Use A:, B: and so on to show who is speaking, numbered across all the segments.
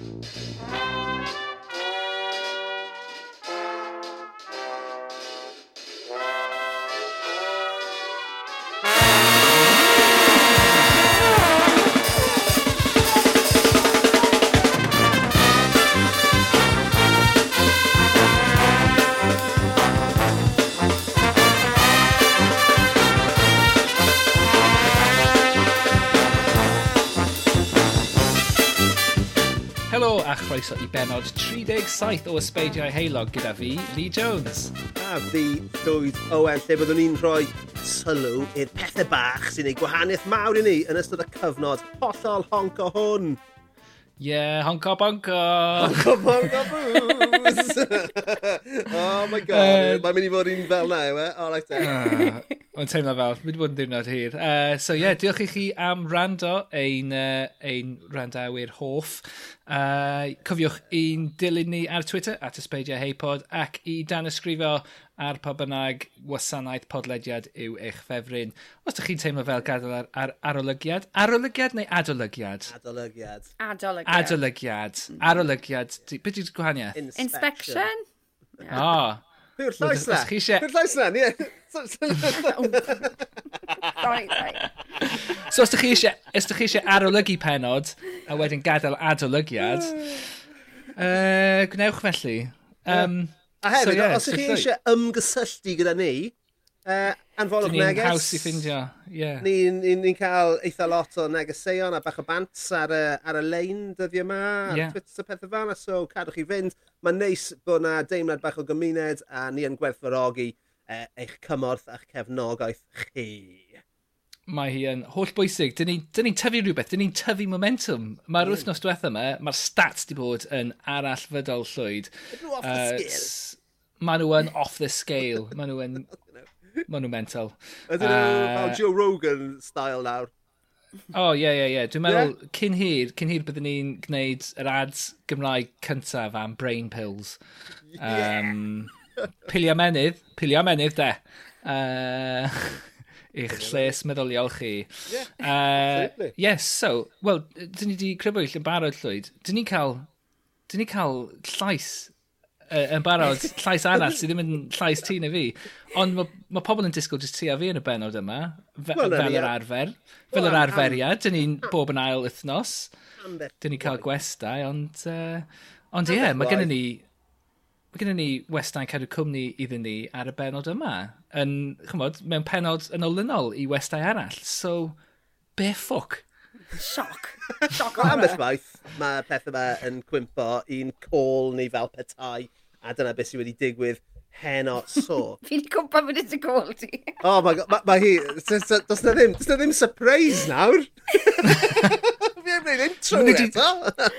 A: Música croeso i benod 37 o Ysbeidiau Heilog gyda fi, Lee Jones.
B: A fi, llwyd Owen, lle byddwn ni'n rhoi sylw i'r pethau bach sy'n ei gwahaniaeth mawr i ni yn ystod y cyfnod hollol honco hwn.
A: Yeah, honko bonko!
B: Honko bonko booze! oh my god, uh, mae'n mynd i fod un fel na, yw e? Oh, like that.
A: Mae'n teimlo fel, mynd i fod yn ddiwrnod hir. Uh, so yeah, diolch i chi am rando ein, uh, ein randawyr hoff. Uh, cofiwch i'n dilyn ni ar Twitter, at ysbeidiau heipod, ac i dan ysgrifo ar pa bynnag wasanaeth podlediad yw eich ffefryn. Os ydych chi'n teimlo fel gadael ar, ar arolygiad, arolygiad neu adolygiad?
B: Adolygiad.
C: Adolygiad.
A: Adolygiad. Mm. Arolygiad. Beth yw'r gwahaniaeth?
C: Inspection.
A: O.
B: Pwy'r llais na? Pwy'r llais na, ie.
C: Right, right.
A: So os ydych chi eisiau, os ydych chi eisiau arolygu penod, a wedyn gadael adolygiad, uh, gwnewch felly. Um, yeah.
B: A hefyd,
A: so, yeah,
B: os ydych chi eisiau ymgysylltu gyda ni, uh, anfonwch
A: neges. Ni'n haws i ffindio. Yeah.
B: Ni'n ni, ni cael eitha lot o negeseuon a bach o bant ar y, ar y lein dyddiau yma, yeah.
A: ar
B: Twitter pethau fan, so cadwch chi fynd. Mae'n neis bod yna deimlad bach o gymuned a ni yn gwerthfarogi uh, eich cymorth a'ch cefnogaeth chi
A: mae hi yn holl bwysig. Dyn ni'n ni, tyfu rhywbeth, dyn ni'n tyfu momentum. Mae'r mm. wythnos diwetha yma, mae'r stats di bod yn arall fydol llwyd.
B: Off the
A: uh, Maen nhw yn off the scale. Maen nhw yn... Maen nhw mental.
B: Ydyn nhw
A: uh,
B: fel Joe Rogan style nawr.
A: O, ie, ie, ie. Dwi'n meddwl, yeah. cyn hir, cyn hir byddwn ni'n gwneud yr ads Gymraeg cyntaf am brain pills. Um, yeah. pilio menydd, pilio menydd, de. Uh, eich lles meddyliol chi.
B: Yeah.
A: uh, Yes, so, wel, dyn ni wedi crybwyll yn barod llwyd. Dyn ni cael, dyn ni cael llais uh, yn barod, llais arall sydd ddim yn llais ti neu fi. Ond mae ma pobl yn disgwyl jyst ti a fi yn y benod yma, fe,
B: well,
A: fel yr arfer. Fel yr
B: well,
A: arferiad, dyn ni'n bob yn ail wythnos. Dyn ni'n cael gwestai, ond... Uh, ond ie, yeah, mae gennym ni... Mae gennym ni westau cadw cwmni iddyn ni ar y benod yma yn, chymod, mewn penod yn olynol i westau arall. So, be ffwc?
C: Sioc.
B: Sioc o
C: Am
B: ychwaith, mae peth yma yn cwympo i'n col ni fel petai, a dyna beth sydd wedi digwydd heno so.
C: Fi'n cwmpa fod it's a call ti.
B: oh my god, mae ma hi, does na ddim, does na ddim surprise nawr. Fi e'n gwneud intro eto.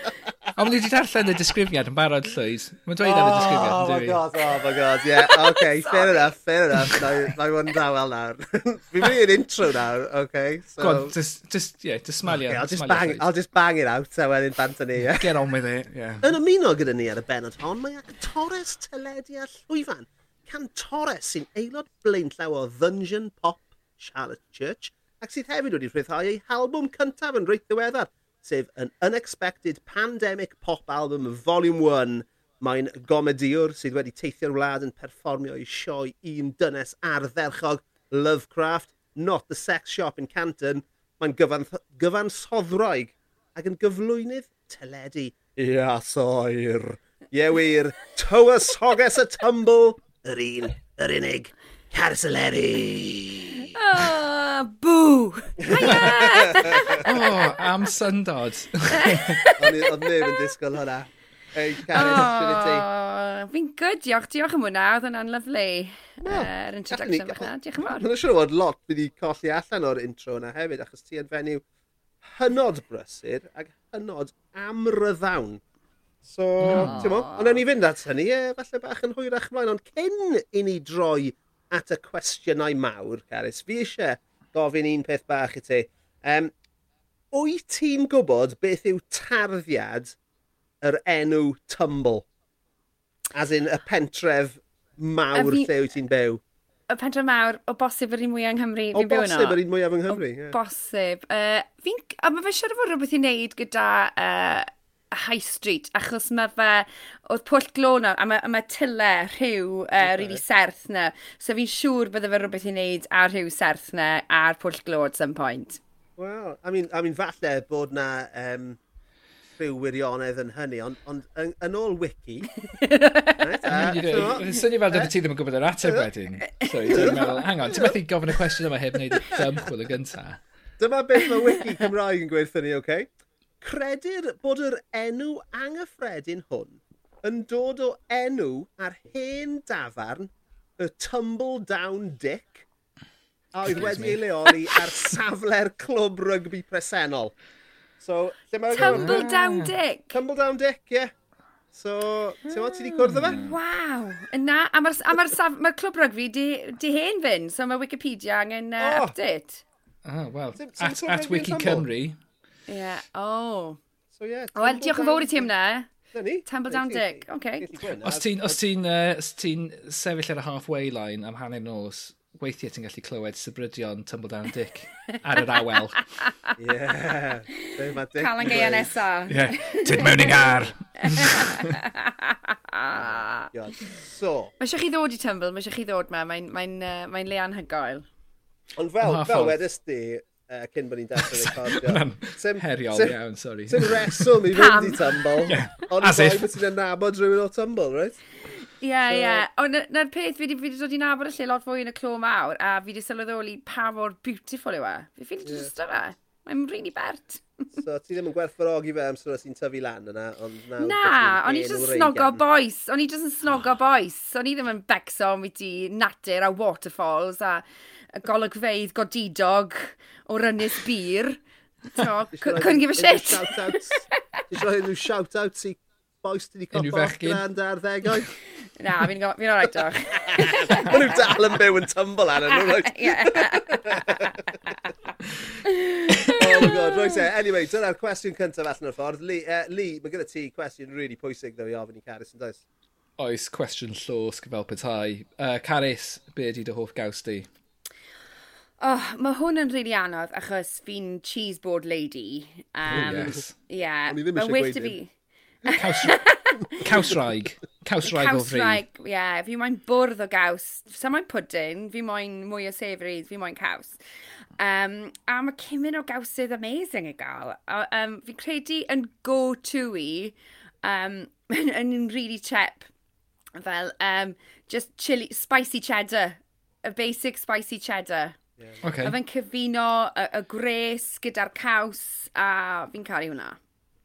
A: Ond ni wedi darllen y disgrifiad yn barod llwyd. Mae'n dweud am y disgrifiad, yn dweud.
B: Oh my god, oh my god, yeah. OK, fair enough, fair enough. Mae hwn dawel nawr. Fi'n mynd i'n intro nawr, OK? So...
A: Go on, just, just, yeah, just smalia.
B: Okay, I'll, just bang, I'll just bang it out a wedyn bant ni. Yeah.
A: Get on with it, yeah.
B: Yn ymuno gyda ni ar y benod hon, mae Torres Teledia Llwyfan. Can Torres sy'n aelod blaenllaw o Dungeon Pop Charlotte Church ac sydd hefyd wedi rhyddhau ei halbwm cyntaf yn reit ddiweddar – sef an Unexpected Pandemic Pop Album Volume 1. Mae'n gomediwr sydd wedi teithio'r wlad yn perfformio i sioe un dynes ardderchog Lovecraft, not the sex shop in Canton. Mae'n gyfan, gyfan ac yn gyflwynydd teledu. Ia, soer. Ie wir, tywys hoges y tumble, yr un, yr unig, Carceleri
C: boo! Hiya!
A: oh, am syndod.
B: Oedd neb yn disgwyl hwnna. Ei,
C: Karen, Fi'n good, diolch, diolch am hwnna, oedd hwnna'n lyflu. Yr introduction fach na, diolch yn fawr.
B: Mae'n siŵr bod lot wedi colli allan o'r intro yna hefyd, achos ti yn fenyw hynod brysur ac hynod amryddawn. So, no. ti'n mo, ond ewn ni fynd at hynny, e, falle bach yn hwyrach mlaen, ond cyn i ni droi at y cwestiynau mawr, Caris, fi eisiau gofyn un peth bach i ti. Um, wyt ti'n gwybod beth yw tarddiad yr enw Tumble? As in y pentref mawr
C: fi...
B: lle wyt ti'n byw?
C: Y pentref mawr, o bosib yr un mwyaf yng Nghymru.
B: O bosib yr un mwyaf yng Nghymru. O yeah.
C: bosib. Uh, fi'n... A mae fe siarad fod rhywbeth i wneud gyda... Uh, High Street, achos mae fe, oedd pwll glo na, a mae, a mae tyle rhyw e, uh, okay. rili serth na. So fi'n siŵr bydde fe rhywbeth i wneud ar rhyw serth na a'r pwll glo at some point.
B: Wel, I mean, I mean, falle bod na um, rhyw wirionedd yn hynny, ond on, yn, on, on ôl wiki... right, uh,
A: Yn syni fel dydw ti ddim yn gwybod yr ateb wedyn. So, dwi'n meddwl, hang on, ti'n methu gofyn y cwestiwn yma heb wneud y dymchwil y gyntaf.
B: Dyma beth mae wiki Cymraeg yn gweithio ni, oce? Okay? credir bod yr enw anghyffredin hwn yn dod o enw ar hen dafarn y Tumble Down Dick oh, a oedd wedi ei leoli ar safle'r clwb rygbi presennol. So,
C: Tumble Down ah. Dick?
B: Tumble Down Dick, ie. Yeah. So, ti'n meddwl, ti wedi cwrdd o fe? Hmm.
C: Waw! Na, a mae'r ma ma clwb rygbi di, di hen fynd, so mae Wikipedia angen uh, oh. update.
A: Ah, oh, well, at, at Wiki Cymru,
C: Yeah. Oh.
B: So. Yeah,
C: Wel, diolch yn fawr i ti am na.
B: Na.
C: Temple Down Dick, Okay.
A: Os ti'n ti ti sefyll ar y halfway line am hanner nos, weithiau ti'n gallu clywed sybrydion Tumble Down Dick ar yr awel.
C: Ie. Calan gaea nesa.
A: Ie. Tyd mewn i'n ar.
B: So.
C: Mae eisiau chi ddod i Tumble, mae eisiau chi ddod ma. Mae'n mae mae uh, mae le anhygoel.
B: Ond fel, fel wedys di, uh, cyn bod ni'n dechrau recordio.
A: Sim, heriol sim, iawn, sorry.
B: Sim reswm i fynd i Tumble. yeah. Ond As if. Ond ti'n anabod rhywun o Tumble, right?
C: Ie, yeah, ie. So... Yeah. Ond na'r peth, fi wedi dod i nabod y lle lot fwy yn y clo mawr, a fi wedi sylweddoli pa mor beautiful yw e. Fi ffili yeah. drwy'n stara. Mae'n really bert.
B: so, ti ddim yn gwerthfarogi fe amser os ti'n tyfu lan yna, ond nawr...
C: Na, o'n i jyst yn snogo boes. O'n i jyst yn snogo boes. O'n i ddim yn becso am i ti natur a waterfalls a y golygfeidd godidog o'r ynys bir. So, couldn't give a shit.
B: Ti'n rhoi nhw shout-out i boes ti wedi copo grand ar ddegau?
C: Na, fi'n fi o'r doch.
B: Mae nhw dal yn byw yn tumble ar nhw, right? oh my god, right e. Eh, anyway, dyna'r cwestiwn cyntaf allan o'r ffordd. Lee, uh, Lee mae gyda ti cwestiwn really pwysig ddo i ofyn i Caris yn does?
A: Oes, cwestiwn llosg fel petai. Uh, Caris, be di dy hoff gaws di?
C: Oh, mae hwn yn rili really anodd achos fi'n cheese board lady. Um,
A: oh, yes.
C: Yeah. Ond i ddim eisiau gweud fi...
A: Cawsraig. Cawsraig o fri.
C: ie. Yeah. Fi moyn bwrdd o gaws. Sa moyn pwdyn, fi moyn mwy o sefryd, fi moyn caws. Um, a mae cymryd o gawsydd amazing i gael. Um, fi'n credu yn go-to i, um, yn, yn really chep, fel um, just chili, spicy cheddar. A basic spicy cheddar.
A: Yeah. Okay.
C: A fe'n cyfuno y, y gres gyda'r caws a fi'n caru hwnna.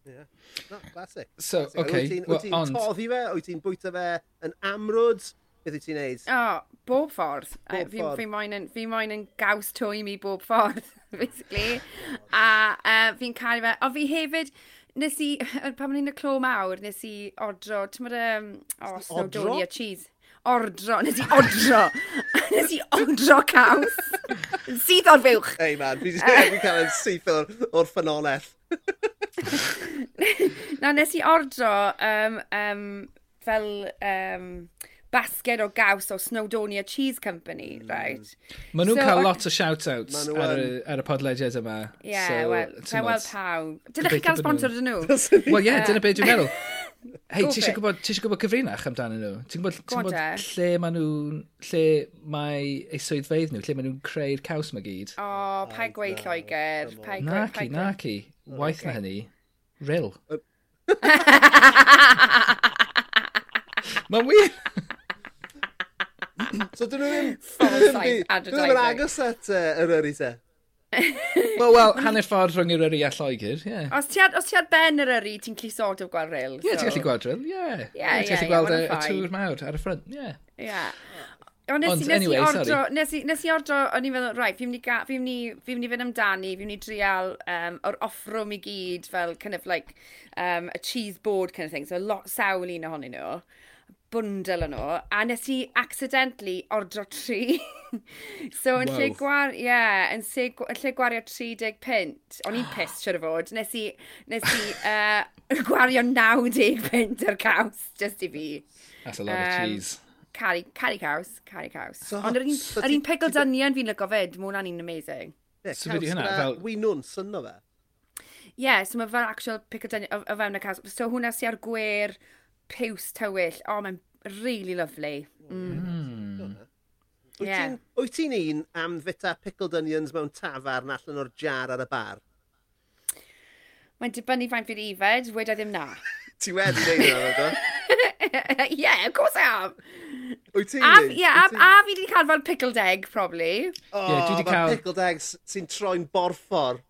B: Yeah. No, classic.
A: So, classic. okay. Wyt ti'n
B: well, toddi fe? Wyt ti'n bwyta fe yn amrwd? Beth wyt ti'n neud?
C: O, oh, bob ffordd. Bob fi, ffordd. Fi moyn yn, fi moyn yn gaws twy mi bob ffordd, basically. a uh, fi'n cael fe. O, fi hefyd, nes i, pan ma'n i'n y clo mawr, nes i odro, ti'n mynd um, o, oh, snowdonia cheese ordro, nes i odro, nes i odro caws. Sydd o'r fywch.
B: Ei man, fi wedi cael yn syth o'r, or ffynonell.
C: Na, nes i ordro um, um, fel um, basged o gaws o Snowdonia Cheese Company, mm. right?
A: Maen nhw'n so, cael lot o shout-outs ar, y, ar y podlediad yma.
C: Ie, yeah, so, well, fe farewell pawb. Dyna chi cael sponsor dyn nhw?
A: Wel ie, dyna beth dwi'n uh, meddwl. Hei, ti eisiau gwybod, ti gwybod cyfrinach amdano nhw? Ti'n gwybod, ti gwybod lle mae nhw, lle mae eu swyddfeidd nhw, lle mae nhw'n creu'r caws mae gyd?
C: O, oh, pa gweud Lloegr.
A: Oh, na ci, na ci. Waith na hynny. Ril. Mae'n wir!
B: so dyn nhw ddim... Dyn nhw ddim agos at yr yrru te.
A: Wel, wel, hanner ffordd rhwng yr yri a Lloegr, ie. Yeah.
C: Os ti ar, os ti ar ben yr yri, ti'n cli sort of gweld ril.
A: Ie, so... ti'n gallu gweld ril, ie. Yeah. Yeah, ti'n gallu gweld y, tŵr mawr ar y ffrant, ie.
C: Yeah. Ond nes, nes anyway, i ordro, nes i, nes i ordro, o'n i'n feddwl, rai, fi'n mynd i fynd amdani, fi'n mynd i drial um, o'r offrwm i gyd fel kind of like um, a cheese board kind of thing, so lot sawl un ohonyn nhw bwndel yn nhw, a nes i accidentally ordro tri. so yn lle gwar... Yeah, yn, se, lle gwario 30 pint, o'n i'n pissed siwr o fod, nes i, nes i uh, gwario 90 pint ar caws, just i fi.
A: That's a lot um, of cheese.
C: Cari, cari caws, cari caws. So, Ond yr un, so un pickled so onion fi'n lygo fyd, mae hwnna'n un amazing.
B: Yeah, so beth hynna? Fel... Wi nhw'n syno fe?
C: Yeah, so mae fel actual pickled onion o, o fewn y caws. So hwnna sy'n ar gwer piws tywyll. O, oh, mae'n really lovely. Mm. Mm.
B: Wyt yeah. ti'n ti un am fita pickled onions mewn tafarn allan o'r jar ar y bar?
C: Mae'n dibynnu faint fi'n ifed, wedi ddim na.
B: ti wedi neud yna,
C: do? yeah, of course I am. Wyt ti'n neud? Ie, a, a fi wedi cael fel pickled egg, probably.
B: O, oh, yeah, dwi wedi cael... pickled eggs sy'n troi'n borffor.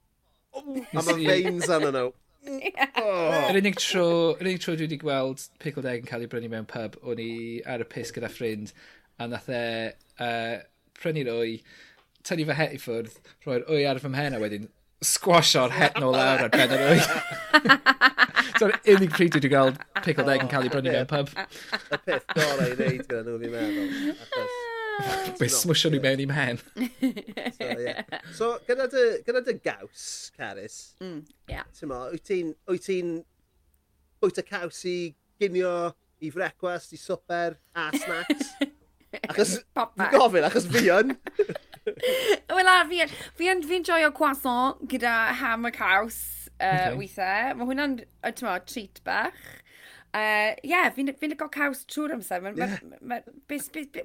B: A mae veins arnyn nhw.
A: Yr unig tro, yr unig tro dwi wedi gweld pickled egg yn cael ei brynu mewn pub, o'n i ar y pus gyda ffrind, a nath e, e uh, prynu'r wy, tynnu fy het i ffwrdd, rhoi'r wy ar fy mhen a wedyn squasho'r het nôl lawr ar ben yr wy. So'r unig pryd dwi wedi gweld pickled egg yn cael ei brynu mewn pub.
B: Y peth gorau i wneud gyda nhw, fi'n meddwl.
A: Fe smusio ni mewn i'm mhen.
B: so, yeah. so gyda dy, gyda dy gaws, Caris, mm, yeah. wyt ti'n ti bwyta caws i ginio i frecwast, i swper, a snacks? achos, gofyn, achos fi yn.
C: Wel, a fi yn, fi yn, fi'n joio croissant gyda ham a caws uh, okay. weithiau. Mae hwnna'n, ti'n treat bach uh, yeah, fi'n fi licio caws trwy'r amser. Ma, yeah. ma, ma,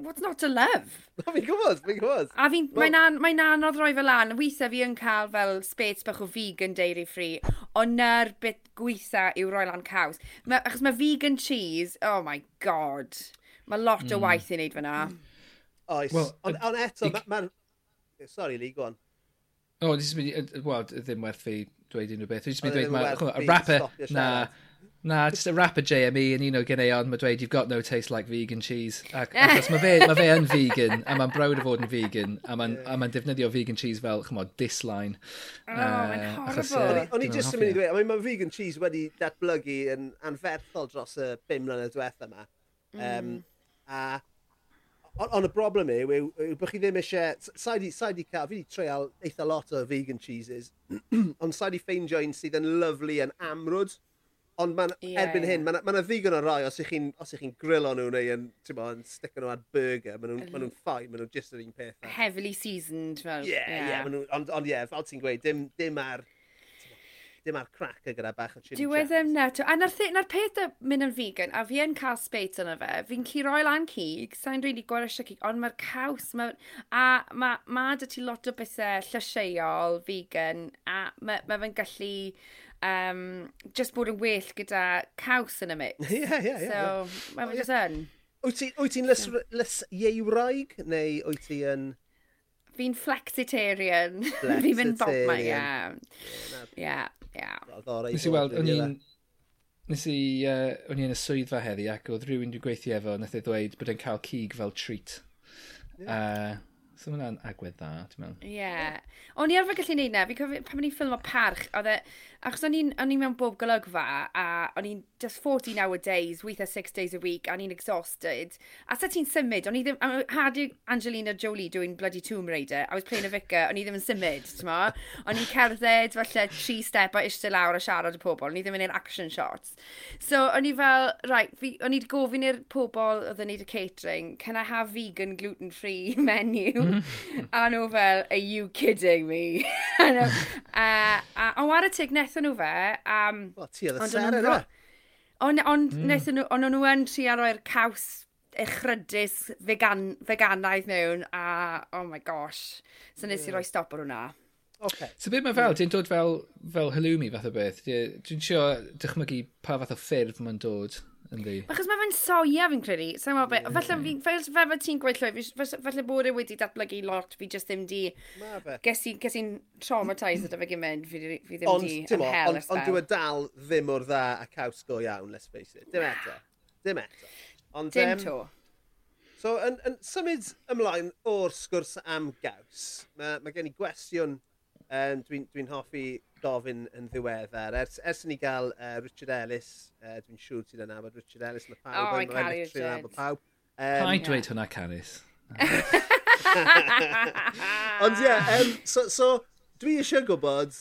C: what's not to love?
B: Fi'n gwybod, fi'n gwybod.
C: A fi'n, well, mae'n mae anodd roi fel lan. Weithiau fi yn cael fel spets bach o vegan dairy free, ond na'r bit gweitha yw roi lan caws. Ma, achos mae vegan cheese, oh my god. Mae lot mm. o hmm. waith i wneud fyna.
B: Oes, well, ond on eto, mae'n... Ma, sorry, Lee, go on.
A: O, oh, ddim werth fi dweud unrhyw beth. Dwi'n mynd dweud, y rapper, na, Na, just a rapper JME yn un o gyneuon, mae dweud, you've got no taste like vegan cheese. Ac, achos mae fe, ma fe yn vegan, a mae'n brawd o fod yn vegan, a mae'n yeah. ma defnyddio vegan cheese fel, chymod, disline.
C: Oh, uh, mae'n horrible.
B: O'n i just yn mynd i e. dweud, mae vegan cheese wedi datblygu yn anferthol dros y 5 mlynedd diwethaf yma. Mm. Um, a, ond y broblem yw, yw, yw bod chi ddim eisiau, sa'i di cael, fi wedi treial eitha lot o vegan cheeses, ond sa'i di un sydd yn lyflu yn amrwd. Ond ma yeah, erbyn yeah. hyn, mae yna ma ddigon o rai, os ych chi'n chi grillo nhw neu yn, bo, yn stick nhw ar burger, maen nhw'n ma nhw ffain, maen nhw just yr un peth.
C: Heavily seasoned. Fel,
B: yeah, yeah. yeah ond, ond yeah, fel ti'n gweud, dim, dim ar dim ar crack gyda bach o chili
C: Dwi wedi ddim na. A na'r na, peth y mynd yn vegan, a fi yn cael spate yna fe, fi'n ci roi lan cig, sa'n rili really eisiau cig, ond mae'r caws, ma, a mae ma dy ti lot o bethau llysieuol, vegan, a mae ma fe'n gallu um, just bod yn well gyda caws yn y mix.
B: Ie, ie, ie.
C: So, mae'n oh, just yn.
B: Wyt ti'n lys lysieiraig neu wyt ti yn...
C: Fi'n flexitarian. Fi'n mynd bob mae, ie. Ie, ia.
A: Nes i weld, o'n i'n... Nes i, uh, o'n i yn y swyddfa heddi ac oedd rhywun dwi'n gweithio efo, nath ei ddweud bod e'n cael cig fel treat. Yeah. Uh, So mae hwnna'n agwedd dda, ti'n meddwl?
C: Ie. Yeah. O'n i arfer gallu neud na, fi cofio pan o'n i'n ffilm o parch, oedd e, Achos o'n i'n mewn bob golygfa a o'n i'n just 14 hour days, weithiau 6 days a week, a o'n i'n exhausted. A sa ti'n symud, o'n i ddim, had Angelina Jolie doing bloody Tomb Raider, I was playing a vicar, o'n i ddim yn symud, ti'n ma? O'n i'n cerdded, falle, tri step a eistedd lawr a siarad y pobl, o'n i ddim yn neud action shots. So o'n i fel, right, o'n i'n gofyn i'r pobl oedd yn neud y catering, can I have vegan gluten-free menu? A nhw fel, are you kidding me? a, a, a, a, a, a, a, a, a, wnaethon nhw fe. Um,
B: o, ti oedd y ser yna.
C: Ond on, mm. nhw, on, nhw yn tri ar o'r caws echrydus vegan, veganaidd mewn a, oh my gosh, so nes yeah. i roi stop ar hwnna.
B: Okay.
A: So beth mae fel, ti'n dod fel, fel halloumi fath o beth? Dwi'n trio dychmygu pa fath o ffurf mae'n dod. Yndi.
C: Achos mae fe'n soia fi'n credu. Sa'n meddwl beth. Falle fi, fel fe fe ti'n gweud llwy, falle bod e wedi datblygu lot, fi just ddim di... Ges i'n traumatised gyda fe gymaint, fi, fi ddim di yn hel ysbel.
B: Ond dwi'n e dal ddim o'r dda a caws go iawn, let's face it. Dim eto. Dim eto.
C: Ond, Dim um, to.
B: So, yn, yn symud ymlaen o'r sgwrs am gaws, mae mae gen i gwestiwn um, dwi'n dwi hoffi gofyn yn ddiweddar. Ers, ers ni gael uh, Richard Ellis, uh, dwi'n siŵr ti'n yn abod Richard Ellis, mae pawb
C: oh, yn rhaid Richard yn
A: pawb. Um, Pa i dweud hwnna, Caris?
B: Ond ie, yeah, um, so, so dwi eisiau gwybod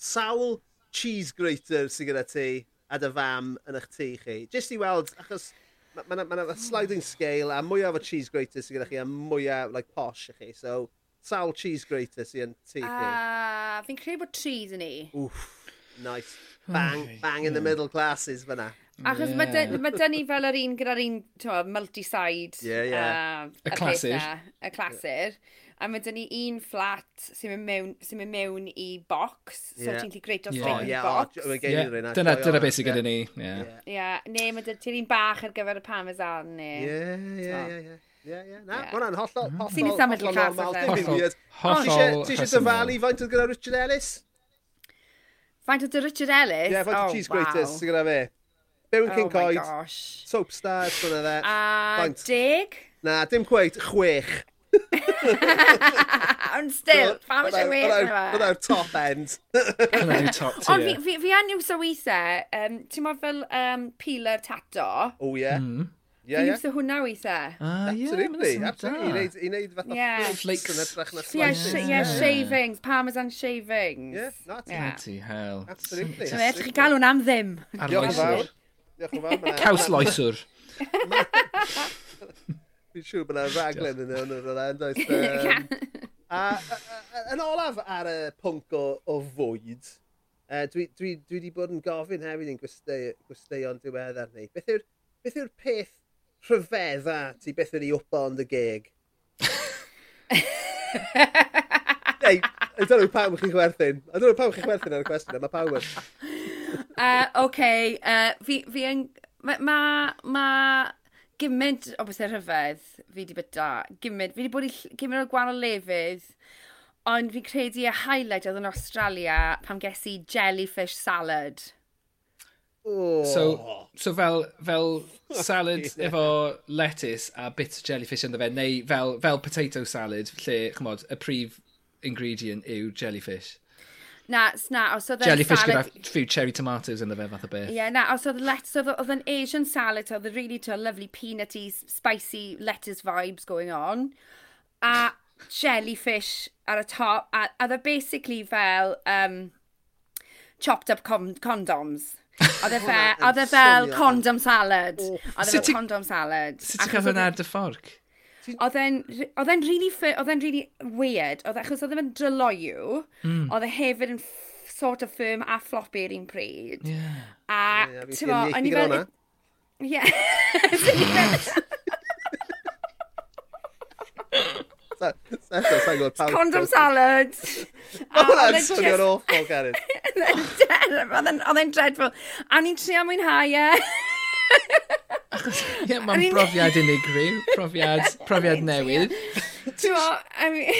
B: sawl cheese grater sydd gyda ti a dy fam yn eich tŷ chi. Jyst i weld, achos mae yna ma, ma, ma sliding scale a mwyaf o cheese grater sydd gyda chi a mwyaf like, posh i chi. So, sawl cheese grater sy'n yn tu chi?
C: Uh, fi'n credu bod tri dyn ni.
B: Wff, nice. Oh bang, okay, bang yeah. in the middle classes fyna.
C: Achos yeah. mae ma dyn ni fel yr un gyda'r un multi-side.
B: Yeah, yeah.
A: Uh, y clasur.
C: Y clasur. A mae dyn ni un fflat sy'n mynd mewn, sy mewn i box. So yeah. ti'n lli greit o yeah. yeah, box.
B: Oh, yeah. Oh,
A: dyna, dyna beth sy'n gyda ni.
C: Yeah. Yeah. Yeah. Ne, mae dyn ti'n un bach ar gyfer y parmesan.
B: Ne. Ie, ie, yeah. Ie, ie. Na, yeah. hwnna'n hollol, mm-hmm. hollol,
C: Sini hollol, hollol normal.
A: Hollol, hollol.
B: Ti eisiau dyfalu faint o gyda Richard Ellis?
C: Faint oedd Richard Ellis?
B: Ie, yeah, faint o oh, cheese graters sy'n gyda fe. Byw yn King oh Coed. Oh gosh. Soap stars, bwna dde.
C: A deg?
B: Na, dim cweit, chwech.
C: Ond still, pam eisiau wir yna fe?
B: Byddai'r top end.
A: Byddai'r top tier.
C: Ond fi, fi, fi anywso weithiau, um, ti'n modd fel um, peeler tato.
B: O oh, ie. Yeah. Mm.
C: Yeah, Fi'n Fi'n hwnna weithiau.
B: Ah, ie. Absolutely, absolutely. I wneud fath o flakes yn edrych na slices.
C: Yeah, shavings, parmesan shavings.
B: Ie, na ti.
A: Bloody hell.
B: Absolutely.
C: So, edrych chi gael hwnna am ddim.
B: Diolch yn fawr. Diolch yn fawr.
A: Caws loeswr.
B: Fi'n siŵr bod yna raglen yn yna yn yna, does? A yn olaf ar y pwnc o, o fwyd, uh, dwi, dwi, dwi wedi bod yn gofyn hefyd yn gwesteion diweddar ni. Beth yw'r beth yw'r peth rhyfedda ti beth wedi wpa ond y geg? Ei, I don't know pawb chi'n chwerthin. I don't know pawb chi'n chwerthin ar y cwestiwn yma, pawb yn.
C: uh, OK, uh, fi, fi yn... Mae ma, ma gymaint o bethau rhyfedd fi wedi byta. Gymaint, fi wedi bod i gymaint o gwahanol lefydd. Ond fi'n credu y highlight oedd yn Australia pam ges i jellyfish salad.
B: Oh.
A: So, so fel, fel salad yeah. efo lettuce a bit of jellyfish ynddo fe, neu fel, fel potato salad lle, chymod, y prif ingredient yw jellyfish.
C: Na, na, os oedd
A: Jellyfish salad... gyda few cherry tomatoes yn fe fath o beth.
C: Ie, yeah, na, os oedd lettuce, oedd, oedd an Asian salad, oedd really to lovely peanutty, spicy lettuce vibes going on. A jellyfish ar y top, a, a basically fel um, chopped up condoms. E oedd e fel, oedd e fel condom salad. Oedd e fel condom salad.
A: Sut ti'n cael hwnna e- ar dy fforc?
C: Oedd e'n really, oedd e'n really weird, oedd e- achos oedd e'n dryloiw, mm. oedd e hefyd yn sort of firm a floppy yr un pryd.
A: Yeah.
C: A, ti'n mo, o'n i fel... Ie. Seto, sa'n gwybod pam. Condom salad.
B: Oh, oedd e'n swnio'n awful, Gareth.
C: Oedd e'n dreadful. A ni'n trio mwynhau e.
A: Ie, mae'n brofiad unigryw, profiad, profiad newydd.
C: Ti'n mo, I mean...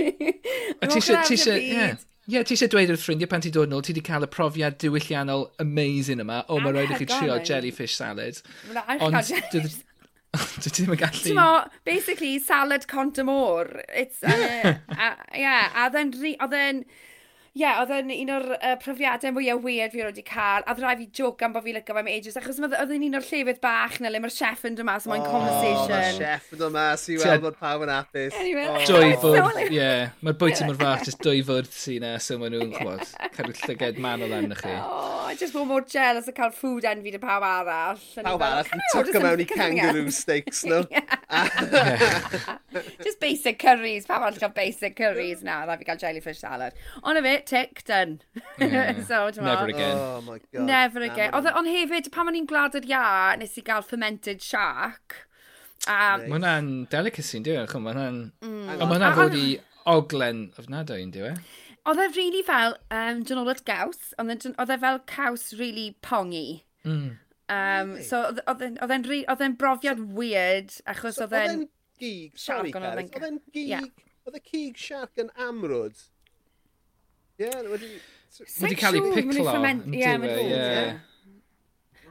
C: A ti eisiau,
A: ie. Ie, yeah, ti eisiau dweud wrth ffrindiau pan ti dod nôl, ti wedi cael y profiad diwylliannol amazing yma, o, oh, mae'n rhaid i chi trio jellyfish salad.
C: Ond
A: Dwi ddim yn gallu...
C: Ti'n mo, basically, salad cont y môr. It's, uh, uh, yeah, a oedd e'n... Ie, yeah, oedd yn un o'r uh, profiadau mwyaf weird fi wedi cael, a oedd rhaid fi joc am bod fi lygo fe'n ages, achos oedd yn un o'r llefydd bach na le mae'r chef yn dod mas, mae'n oh, conversation. Mae'r
B: chef yn dod mas i weld bod pawb yn apus.
A: Dwy fwrdd, ie. Yeah. Mae'r bwyty mor fach, jyst dwy fwrdd sy na, so maen nhw'n clywed. Cadw llyged man o lan chi.
C: Oh, jyst bod mor jealous o cael food envy dy pawb arall.
B: Pawb arall yn oh, tuco mewn i kangaroo steaks, no?
C: Just basic curries, pawb arall cael basic curries na, dda fi cael jellyfish salad. Ond y fe, get tick done.
A: Yeah. so, Never again.
B: Oh my god.
C: Never again. Ond on hefyd, pan o'n i'n glad yr ia, nes i gael fermented shark.
A: Um, mae hwnna'n delicacy, yn diwedd, chwm, mae hwnna'n... Mm. Ond mae hwnna'n fod i oglen ofnadau, yn diwedd.
C: Oedd e, e really fel um, dynolad gaws, oedd e fel caws really pongi. Mm. Um, so oedd e'n brofiad weird, achos oedd e'n...
B: Oedd e'n gig, sorry, oedd e'n gig, oedd e'n gig shark yn amrwd Ie, yeah, wedi...
A: Wedi cael ei piclo. Ie, mae'n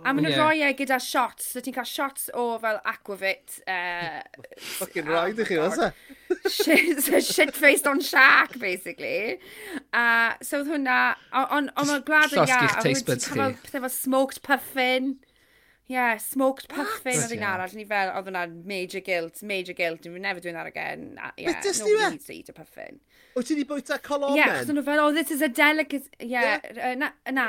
C: A maen nhw'n rhoi e gyda shots, so ti'n cael shots o fel aquavit. Uh,
B: Fucking rhaid i chi, oes e?
C: Shit-faced on shark, basically. Uh, so oedd hwnna, ond mae'n glad yn
A: gael. Llosgi'ch taste buds chi.
C: Pethau fel smoked puffin. Yeah, smoked puffin oedd yn arall. Ni fel, oedd hwnna major guilt, major guilt. We're never doing that again. Yeah, no need to eat a puffin.
B: Wyt ti wedi bwyta colomen?
C: Ie, yeah, nhw fel, oh, this is a delicate... Ie, yeah, yeah. na. na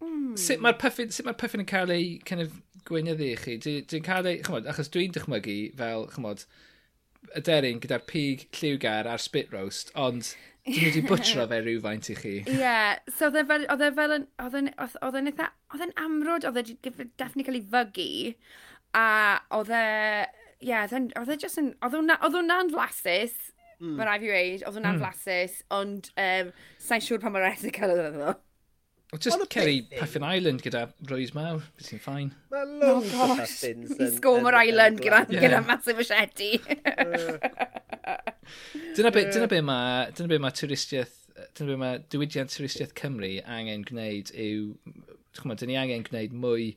A: mm. Sut mae'r puffin, sut mae'r puffin yn cael ei kind of, gweinyddu i chi? Dwi'n dwi cael ei... Chymod, achos dwi'n dychmygu fel, chymod, y deryn gyda'r pig lliwgar a'r spit roast, ond dwi'n wedi butro fe rhywfaint i chi.
C: Ie, yeah. so oedd e fel, oedd e fel, oedd e'n eitha, oedd e'n amrwd, oedd e definitely cael ei fygu, a oedd e, ie, oedd e just yn, oedd hwnna'n flasus, Mm. mae rai fi weid, oedd hwnna'n mm. flasus, ond um, sa'n siŵr pan mae'r ethical oedd
A: yno. Just Kerry Puffin Island gyda Rwy's Mawr, beth sy'n ffain.
B: Mae loads oh, o Puffins.
C: I Scomer Island gyda, yeah. gyda massive machete.
A: dyna beth dyna be mae dyna be mae twristiaeth dyna be mae diwydiant twristiaeth Cymru angen gwneud yw chymod, dyn ni angen gwneud mwy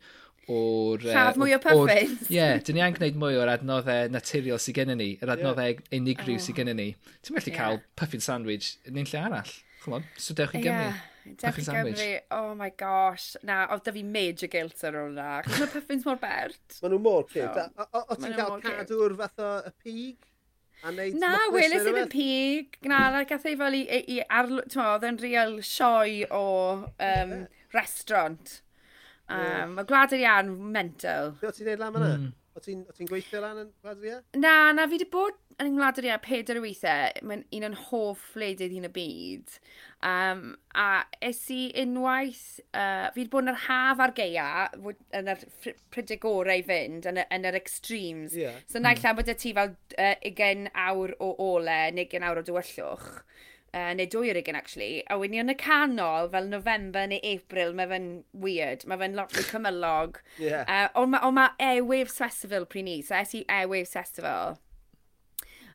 A: o'r...
C: Lladd mwy o puffins.
A: Ie, yeah, dyn ni angen gwneud mwy o'r adnoddau naturiol sydd gennym ni, yr adnoddau yeah. unigryw oh. sydd gennym ni. Ti'n gallu yeah. cael puffin sandwich yn un lle arall. Chwm so dewch i Gymru. Yeah.
C: Dewch i Gymru, oh my gosh. Na, oedd da fi major guilt ar ôl na. Mae puffins mor bert.
B: Maen nhw mor cyd. O, ti'n cael cadw'r fath o y pig?
C: Na, Willis i'n y pig. Na, na gath ei fel i, i, i arlw... Ti'n oedd yn real sioe o um, restaurant. Um, Mae Gwlad yr Ian mental.
B: Be o ti'n neud lan fyna? Mm. O ti'n gweithio lan yn Gwlad yr Ian?
C: Na, na fi wedi bod yn Gwlad yr Ian peder o weithiau. Mae'n un o'n hoff wledydd un y byd. Um, a es i unwaith, uh, fi wedi bod yn yr haf ar geia, yn yr prydig orau i fynd, yn, yn yr extremes. Yeah. So naill mm. bod y ti fel uh, 20 awr o ole, neu 20 awr o dywyllwch uh, neu dwy o'r ugen actually, a wedyn yn y canol, fel November neu April, mae fe'n weird, mae fe'n lot fwy cymylog. yeah. Uh, ond mae ma Airwaves Festival pryn ni, so es i Airwaves Festival,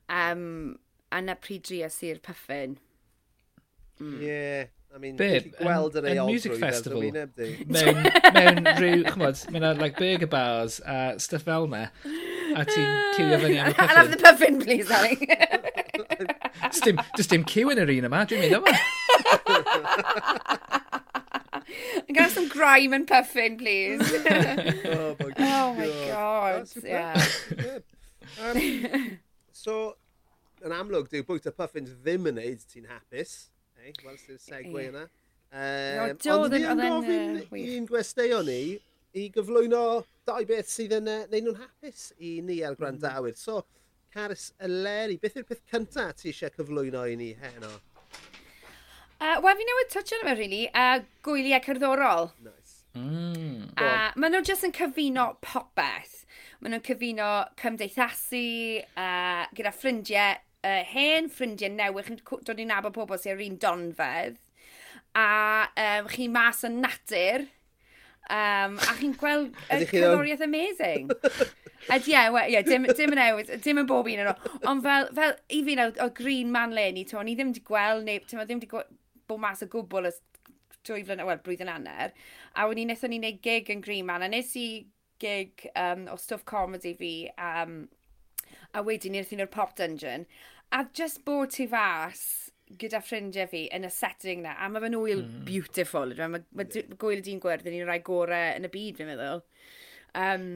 C: um, a na pryd drias i'r pyffin.
B: Mm. Yeah. I mean, Be, gweld yr eol
A: music festival mewn, mewn rhyw, chmod, mewn like burger bars a stuff fel me. A ti'n cilio fyny am y puffin.
C: I'll have the puffin, please, Ali.
A: Does dim, just dim cyw yn yr un yma, dwi'n mynd yma.
C: I'm going some grime and puffin, please. Oh, oh my god. Oh my god, yeah.
B: um, so, yn amlwg, dyw bwyta puffins ddim yn neud ti'n hapus. Hey, Wel, sy'n segwe yna. Um, ond ni yn gofyn un gwesteion ni i gyflwyno dau beth sydd yn uh, neud nhw'n hapus i ni a'r hmm. grandawyr. So, Caris Eleri, beth yw'r peth cyntaf ti eisiau cyflwyno i ni heno?
C: Uh, Wel, fi newid touch arno fe, really, uh, gwyliau cerddorol. Nice. Mm, uh, maen nhw jyst yn cyfuno popeth. Maen nhw'n cyfuno cymdeithasu, uh, gyda ffrindiau uh, hen, ffrindiau newydd, chi'n dod i'n nabod pobl sy'n yr un donfedd. A um, chi mas yn natur, Um, a chi'n gweld y cerddoriaeth amazing. Ydy, ie, yeah, yeah, dim, dim yn newid, dim yn bob un yn ôl. Ond fel, fel i fi nawr, o Green Man Lenny, to, ni ddim wedi gweld neu, ti'n ddim wedi bod mas o gwbl y dwy flynedd, wel, blwyddyn anner. A wedyn nethon ni wneud gig yn Green Man, a nes i gig um, o stuff comedy fi, um, a wedyn ni wrthyn o'r Pop Dungeon. A just bod ti fas, gyda ffrindiau fi yn y setting na, a mae fe'n wyl mm. beautiful. Mae, ma, mae gwyl y dyn gwerth yn un rai gorau yn y byd, fi'n meddwl. Um,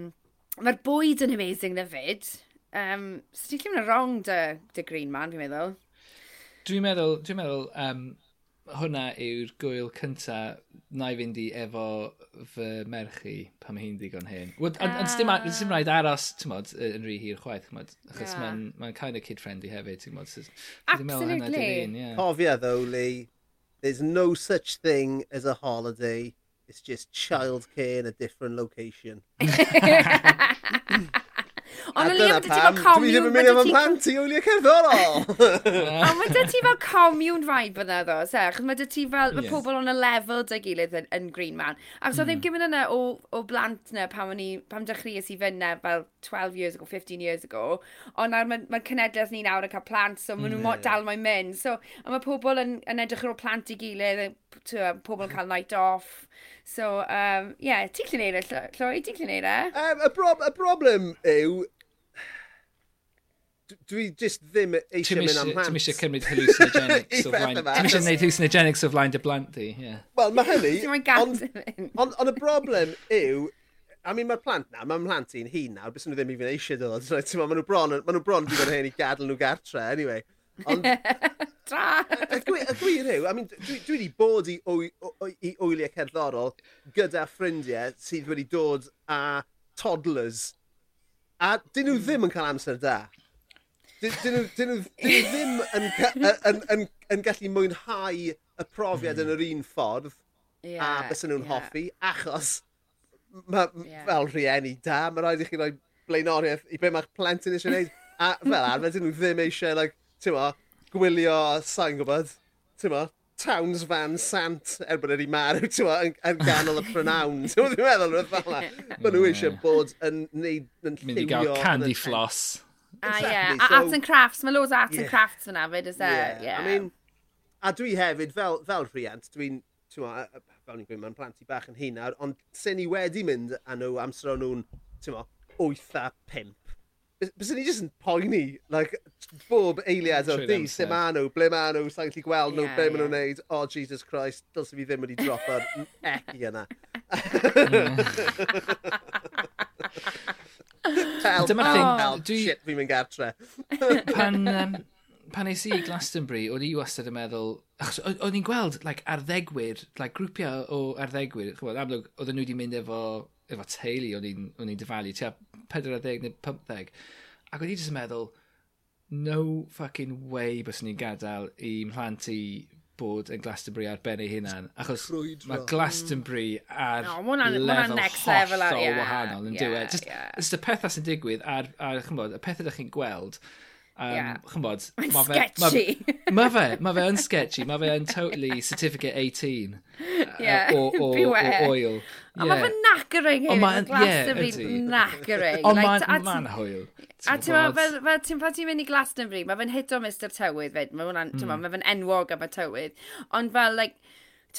C: Mae'r bwyd yn amazing na fyd. Um, so ti'n lle wrong dy, dy Green Man, fi'n meddwl.
A: Dwi'n meddwl, dwi'n meddwl um, hwnna yw'r gwyl cynta na i fynd i efo fy merch i pan mae hi'n digon hen. Ond ah. dim, dim rhaid aros, ti'n modd, yn rhy hir chwaith, mod, achos yeah. mae'n ma kind of kid-friendly hefyd, ti'n modd.
C: Absolutely.
B: Yeah. Cofia, though, Lee, there's no such thing as a holiday. It's just childcare in a different location.
C: Ond o'n i am fel commune...
B: Dwi ddim yn mynd am y plant i wyliau cerddorol!
C: Ond mae dyty fel commune vibe yna ddo, se? Chos mae ti fel... Mae pobl o'n y lefel dy gilydd yn, yn Green Man. Ac so mm. ddim gymryd yna o, o blant na pam, ni, pam dechreuais i fyna fel 12 years ago, 15 years ago. Ond nawr mae cenedlaeth ni nawr yn cael plant, so maen nhw'n mm. dal mae'n mynd. So, mae pobl yn, yn edrych ar ôl plant i gilydd, pobl yn cael night off. So, um, yeah, ti'n llun eira, Lloi, ti'n llun eira?
B: Um, y, brob y broblem yw, dwi just ddim eisiau mynd am hant.
A: Ti'n eisiau cymryd hallucinogenics o flaen... Ti'n eisiau gwneud hallucinogenics o flaen dy blant di, ie.
B: Wel, mae hynny... Ond y broblem yw, I mean, mae'r plant na, mae'r plant i'n hun nawr, bys nhw ddim even eisiau dod. Mae nhw bron, ma nhw bron wedi bod hen i gadw nhw gartre, anyway. Ond...
C: Tra!
B: Y gwir yw, I mean, dwi, dwi wedi bod i, wy, i wyliau cerddorol gyda ffrindiau sydd wedi dod a toddlers. A dyn nhw ddim yn cael amser da. Dyn nhw, dyn nhw, dyn nhw ddim yn, yn, yn, yn, yn gallu mwynhau y profiad mm. yn yr un ffordd yeah, a bys nhw'n yeah. hoffi, achos ma, yeah. fel rhieni da, mae rhaid i chi roi blaenoriaeth i be mae'ch plentyn eisiau gwneud. A fel arfer, dyn nhw ddim eisiau like, ti'n gwylio, sa'n gwybod, ti'n Towns Van Sant, er bod wedi marw, ti'n ma, yn, yn ganol y prynawn, Ti'n ma, dwi'n meddwl rhywbeth fel yna. Mae nhw eisiau bod yn neud... Yn lliwio. Mynd i gael
A: candy floss.
C: Ah, exactly. yeah. A so, arts and crafts, mae loads arts yeah. and crafts yna fyd, is there? Yeah. yeah.
B: I mean, a dwi hefyd, fel, fel rhiant, dwi'n, ti'n ma, fel ni'n gweud, mae'n plant i bach yn hun nawr, ond sy'n ni wedi mynd â nhw amser o'n nhw'n, ti'n ma, 8 a 5 Bys ni jyst yn poeni, like, bob eiliad o'r di, lle ma nhw, ble ma nhw, sa'n gallu gweld nhw, be ma nhw'n neud, oh Jesus Christ, dylse fi ddim wedi drop ar eci yna. Help, Dyma help, help, dwi... shit, fi'n mynd gartre.
A: pan, um, pan eis i Glastonbury, o'n i wastad yn meddwl, o'n i'n gweld like, arddegwyr, like, grwpiau o arddegwyr, chwbod, amlwg, oedden nhw wedi mynd efo efo teulu o'n i'n dyfalu, tua 40 neu 15. Ac o'n i jyst yn meddwl, no fucking way bys ni'n gadael i mhlant i bod yn Glastonbury ar ben ei hunan. Achos mae Glastonbury ar no, ma lefel hollol yeah, wahanol yn e? yeah, diwedd. Just, yeah. just y pethau sy'n digwydd ar, ar chymod, y pethau ydych chi'n gweld, Um, yeah. Chymod,
C: mae'n ma sketchy.
A: Mae fe, mae fe yn sketchy, mae fe yn totally certificate 18 uh, yeah. o, o, o, o oil.
C: Ond mae fe'n knackering hyn. mae'n Glastonbury yeah, knackering.
A: Ond like, mae'n hwyl.
C: A ti'n fel, fel ti'n pan ti'n mynd i Glastonbury, mae fe'n hito Mr Tywydd fyd. mae mm. mae fe'n enwog am y Tywydd. Ond fel, like,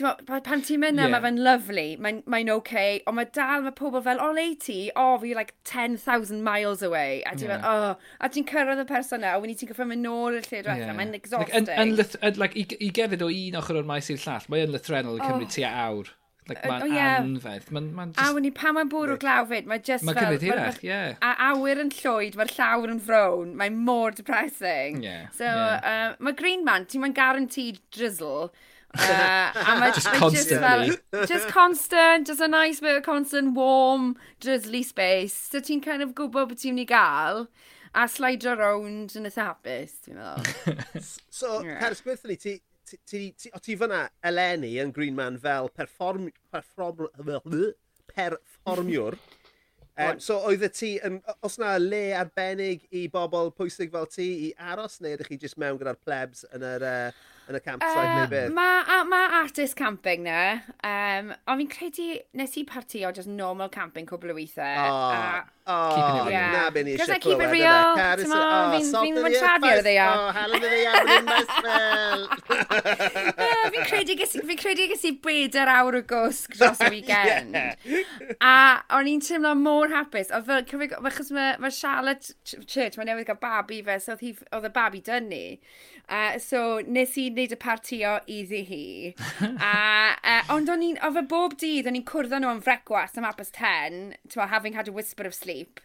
C: Mo, pan ti'n mynd yeah. mae fe'n lovely, mae'n mae oce, okay, ond mae dal, mae pobl fel, o le ti, o, oh, fi like 10,000 miles away, a ti'n yeah. fel, oh. a ti'n cyrraedd y person na, a wni ti'n cyffro mynd nôl i'r lle diwethaf, yeah. mae'n exhausting. Like, yn,
A: yn, like, i, i gefyd o un ochr o'r maes i'r llall, mae'n lythrenol yn cymryd oh. tua awr. Like, mae'n oh, yeah. anfedd. Ma, ma
C: just... A wni, pan mae'n bwrw glaw fyd, mae just
A: ma fel... Mae'n gymryd ie. Yeah.
C: A awyr yn llwyd, mae'r llawr yn frown, mae'n mor depressing. Yeah, so, yeah. Uh, mae Green Man, ti'n mae'n guaranteed drizzle.
A: Uh, a just constantly.
C: Just, fel, just constant, just a nice bit of constant, warm, drizzly space. So ti'n kind of gwybod beth ti'n mynd i gael a slider around yn y hapus, ti'n meddwl.
B: so, yeah. Caris, beth ni, ti, o ti fyna eleni yn Green Man fel perform, perform, perfformiwr. um, so oedd ti, yn, os na le arbennig i bobl pwysig fel ti i aros, neu ydych chi jyst mewn gyda'r plebs yn yr uh, yn y campsite uh, neu beth?
C: Mae ma, artist camping na, um, ond fi'n credu nes i parti o just normal camping cwbl o weithiau.
B: Oh, uh, oh, yeah. na be ni eisiau
C: clywed. Keep it real, come on, fi'n mynd siadio ddi o.
B: Oh, halen ddi iawn yn mysfel.
C: Fi'n credu fi credu gysi bedair awr o gwsg dros y weekend. A o'n i'n teimlo mor hapus. Oedd fel cyfrig, achos mae Charlotte Church, mae newydd gael babi fe, so oedd y babi dynnu. Uh, so, nes i wneud y partio iddi hi. a, uh, ond o'n i'n, o fe bob dydd, o'n i'n cwrdd nhw am frecwas am apus 10, to having had a whisper of sleep.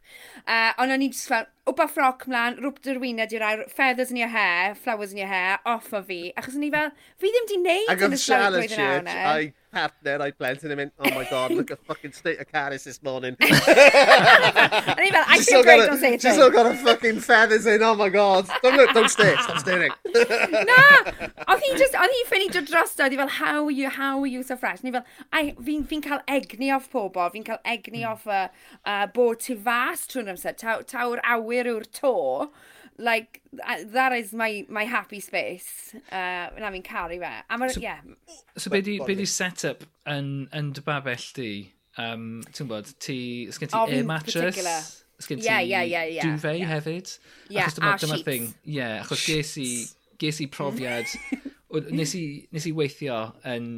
C: Uh, ond o'n i'n just fel, wba ffroc mlaen, rwp dy'r wyneb i'r air, feathers in your hair, flowers in your hair, off o fi. Achos ni fel, fi ddim di wneud
B: yn y slag blwyddyn awr na. Ac partner o'i plentyn yn mynd, oh my god, look at fucking state of Caris this morning.
C: and he fel, I feel great, don't say it.
B: She's still got her fucking feathers in, oh my god. Don't look, don't stare, stop staring.
C: na, oedd hi just, oedd hi ffynnu dod drosto, oedd hi fel, how are you, how are you so fresh? Ni fel, fi'n fi cael egni off pobl, fi'n cael egni off uh, uh, bod ti fas trwy'n amser, tawr awyr cywir yw'r to, like, that is my, my happy space. Uh, na fi'n caru fe. A ma, so, yeah.
A: so be di, be di set-up yn, yn dy babell di? Um, ti'n bod, ti, sgen ti air mattress? Sgen ti yeah, yeah, yeah, yeah, duvet yeah. hefyd?
C: Yeah,
A: achos dyma, dyma thing. Yeah, achos ges i, ges i profiad, nes, i, nes i weithio yn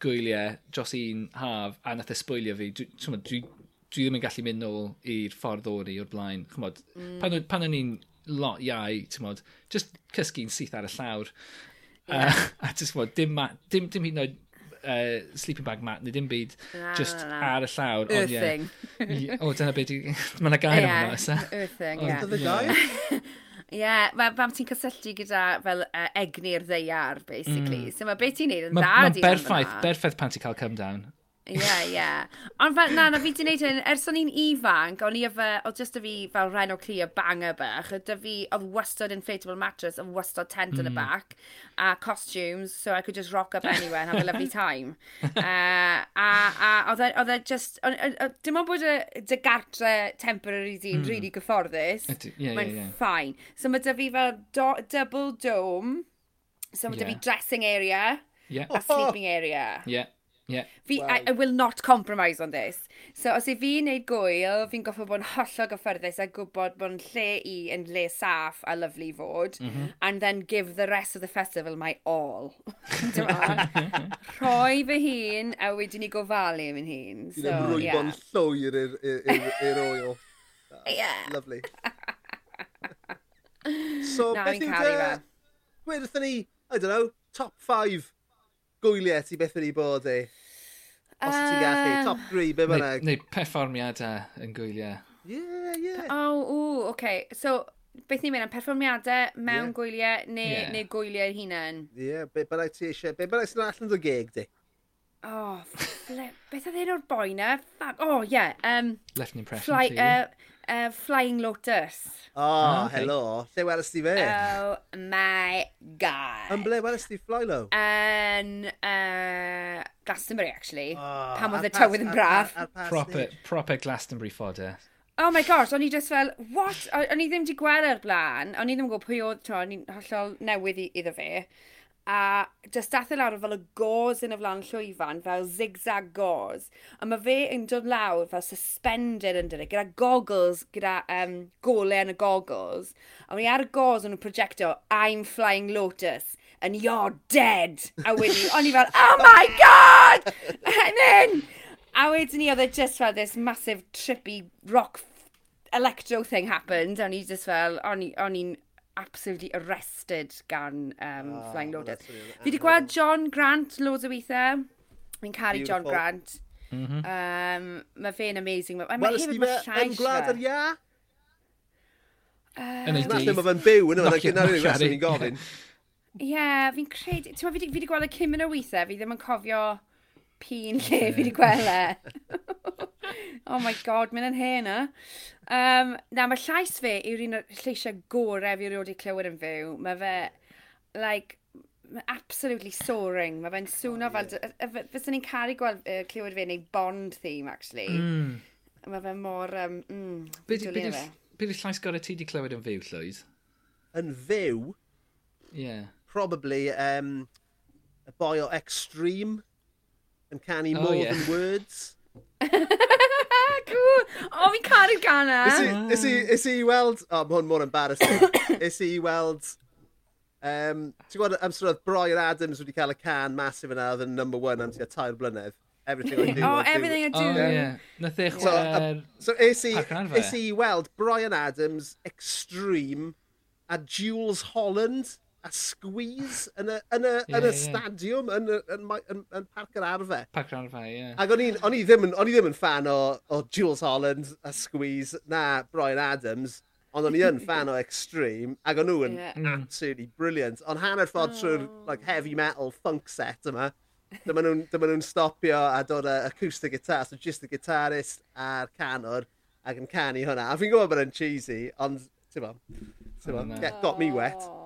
A: gwyliau dros un haf a nath e sbwylio fi. Dwi, dwi, dwi ddim yn gallu mynd nôl i'r ffordd o'r i o'r blaen. Chymod, mm. pan, pan o'n i'n lot iau, ti'n modd, just cysgu'n syth ar y llawr. Yeah. Uh, a just modd, dim, ma, dim, dim hyd yn oed uh, sleeping bag mat, neu dim byd, na, just na, na. ar y llawr.
C: Earthing.
A: Yeah. o dyna beth, mae yna gair yeah, yma.
C: E? Earthing,
B: ie. Dyna gair?
C: Ie, mam ti'n cysylltu gyda fel uh, egni'r ddeiar, basically. Mm. So mae beth ti'n neud yn ma, dda
A: ma di berffaith, berffaith pan ti'n cael come down.
C: Ie, ie. Ond fel, na, na fi di wneud hyn, ers o'n i'n ifanc, o'n i efo, o just y fi fel rhen o cli a banger bach, ydy fi, oedd wastod inflatable mattress, oedd wastod tent mm. the y bac, a costumes, so I could just rock up anywhere and have a lovely time. uh, a a oedd e, e just, dim ond bod y dy gartre temporary di'n mm. really gyfforddus, yeah, yeah, mae'n yeah. ffain. So mae dy fi fel do, double dome, so mae yeah. dy fi dressing area, yeah. a sleeping area.
A: Yeah. Yeah.
C: Fi, wow. I, I, will not compromise on this. So os i fi wneud gwyl, fi'n goffo bod yn hollol gyffyrddus a gwybod bod yn lle i yn lle saff a lyflu fod, mm -hmm. and then give the rest of the festival my all. Rhoi fy hun a wedyn ni gofalu am yn hun.
B: So, Dwi'n rwybo'n yeah. llwyr i'r oil. Ah, yeah. Lovely. so, Na, beth yw dy... Wyrth ni, I don't know, top 5 gwyliau ti beth wedi bod e? Os uh, ti'n gallu, top 3, be bynnag.
A: Neu, neu perfformiadau yn gwyliau.
B: Yeah, yeah.
C: Oh, o, oce. Okay. So, beth ni'n mynd am perfformiadau mewn yeah. gwyliau neu, yeah. neu gwyliau hunain?
B: Ie, yeah, be bynnag ti eisiau, be bynnag sy'n allan o geg di?
C: Oh, beth oedd hyn o'r boi na? E? Oh, yeah. Um,
A: Left an impression fly, uh,
C: uh, Flying Lotus.
B: Oh, oh, okay. helo. Lle welys ti fe?
C: Oh my god.
B: Yn ble welys ti Flylo?
C: Yn uh, Glastonbury, actually. Oh, Pam oedd y tywydd yn braf.
A: Proper, proper Glastonbury fodder.
C: Oh my gosh, o'n i just fel, what? O'n i ddim wedi gweld ar blaen. O'n i ddim yn gwybod pwy oedd, o'n i'n hollol newydd iddo fe a just dath e lawr fel y gos yn y flan llwyfan, fel zigzag gos. A mae fe yn dod lawr fel suspended yn dydyn, gyda goggles, gyda um, golau yn y goggles. A mae ar y gos yn y projecto, I'm flying lotus, and you're dead. A wedyn, o'n i fel, oh my god! And then, a wedyn ni, oedd e just fel this massive trippy rock electro thing happened, a o'n i just fel, o'n i'n absolutely arrested gan um, oh, Flying Lotus. Really fi wedi gweld John Grant loads o weithiau. Fi'n caru John Grant. Mm -hmm. um, mae fe'n amazing. Mae
B: well, hefyd mae llais. Yn gwlad yr ia?
A: Yn ei dydd.
B: Mae fe'n byw yn yma, gyda'r unig reswm i'n gofyn.
C: Ie, fi'n credu... Ti'n fi wedi gweld y cym yn y weithiau, fi ddim yn cofio pin lle fi wedi gweld e. oh my god, mynd yn hen eh? na. Um, na, mae llais fe yw'r un o'r lleisiau gorau fi wedi clywed yn fyw. Mae fe, like, absolutely soaring. Mae fe'n swno oh, yeah. fel... Fyswn ni'n caru gweld, uh, clywed fe neu Bond theme, actually. Mm. Mae fe mor... Um, mm,
A: Be di'r llais gorau ti wedi clywed yn fyw, Llwyd?
B: Yn fyw?
A: Yeah.
B: Probably um, a boy o Extreme yn canu oh, more yeah. than words.
C: cool. O, fi'n caru gana.
B: Is i, i weld... O, oh, mae hwn mor embarrassing. is i weld... Um, Ti'n gwybod amser oedd Brian Adams wedi cael y can masif yna oedd yn number one am tua tair blynedd. Everything I do.
C: oh, everything I do. Oh,
A: yeah. Nath eich so, uh,
B: so is i, is i weld Brian Adams, Extreme, a Jules Holland a squeeze yn y, yn y, yeah, yn y stadiwm, yeah. yn, yn, yn, yn parc yr arfe.
A: Parc yr arfe, ie. Yeah.
B: Ac o'n i, on i, ddim, on i ddim yn fan o, o Jules Holland a squeeze na Brian Adams, ond o'n i yn fan o Extreme, ac o'n nhw yn yeah. Mm. absolutely brilliant. Ond hanner ffordd oh. trwy'r like, heavy metal funk set yma, dyma nhw'n nhw stopio a dod y acoustic guitar, so just the guitarist a'r canwr, ac yn canu hwnna. A fi'n gwybod bod e'n cheesy, ond, ti'n bo, ti'n bo, oh, no. get, got me wet. Oh.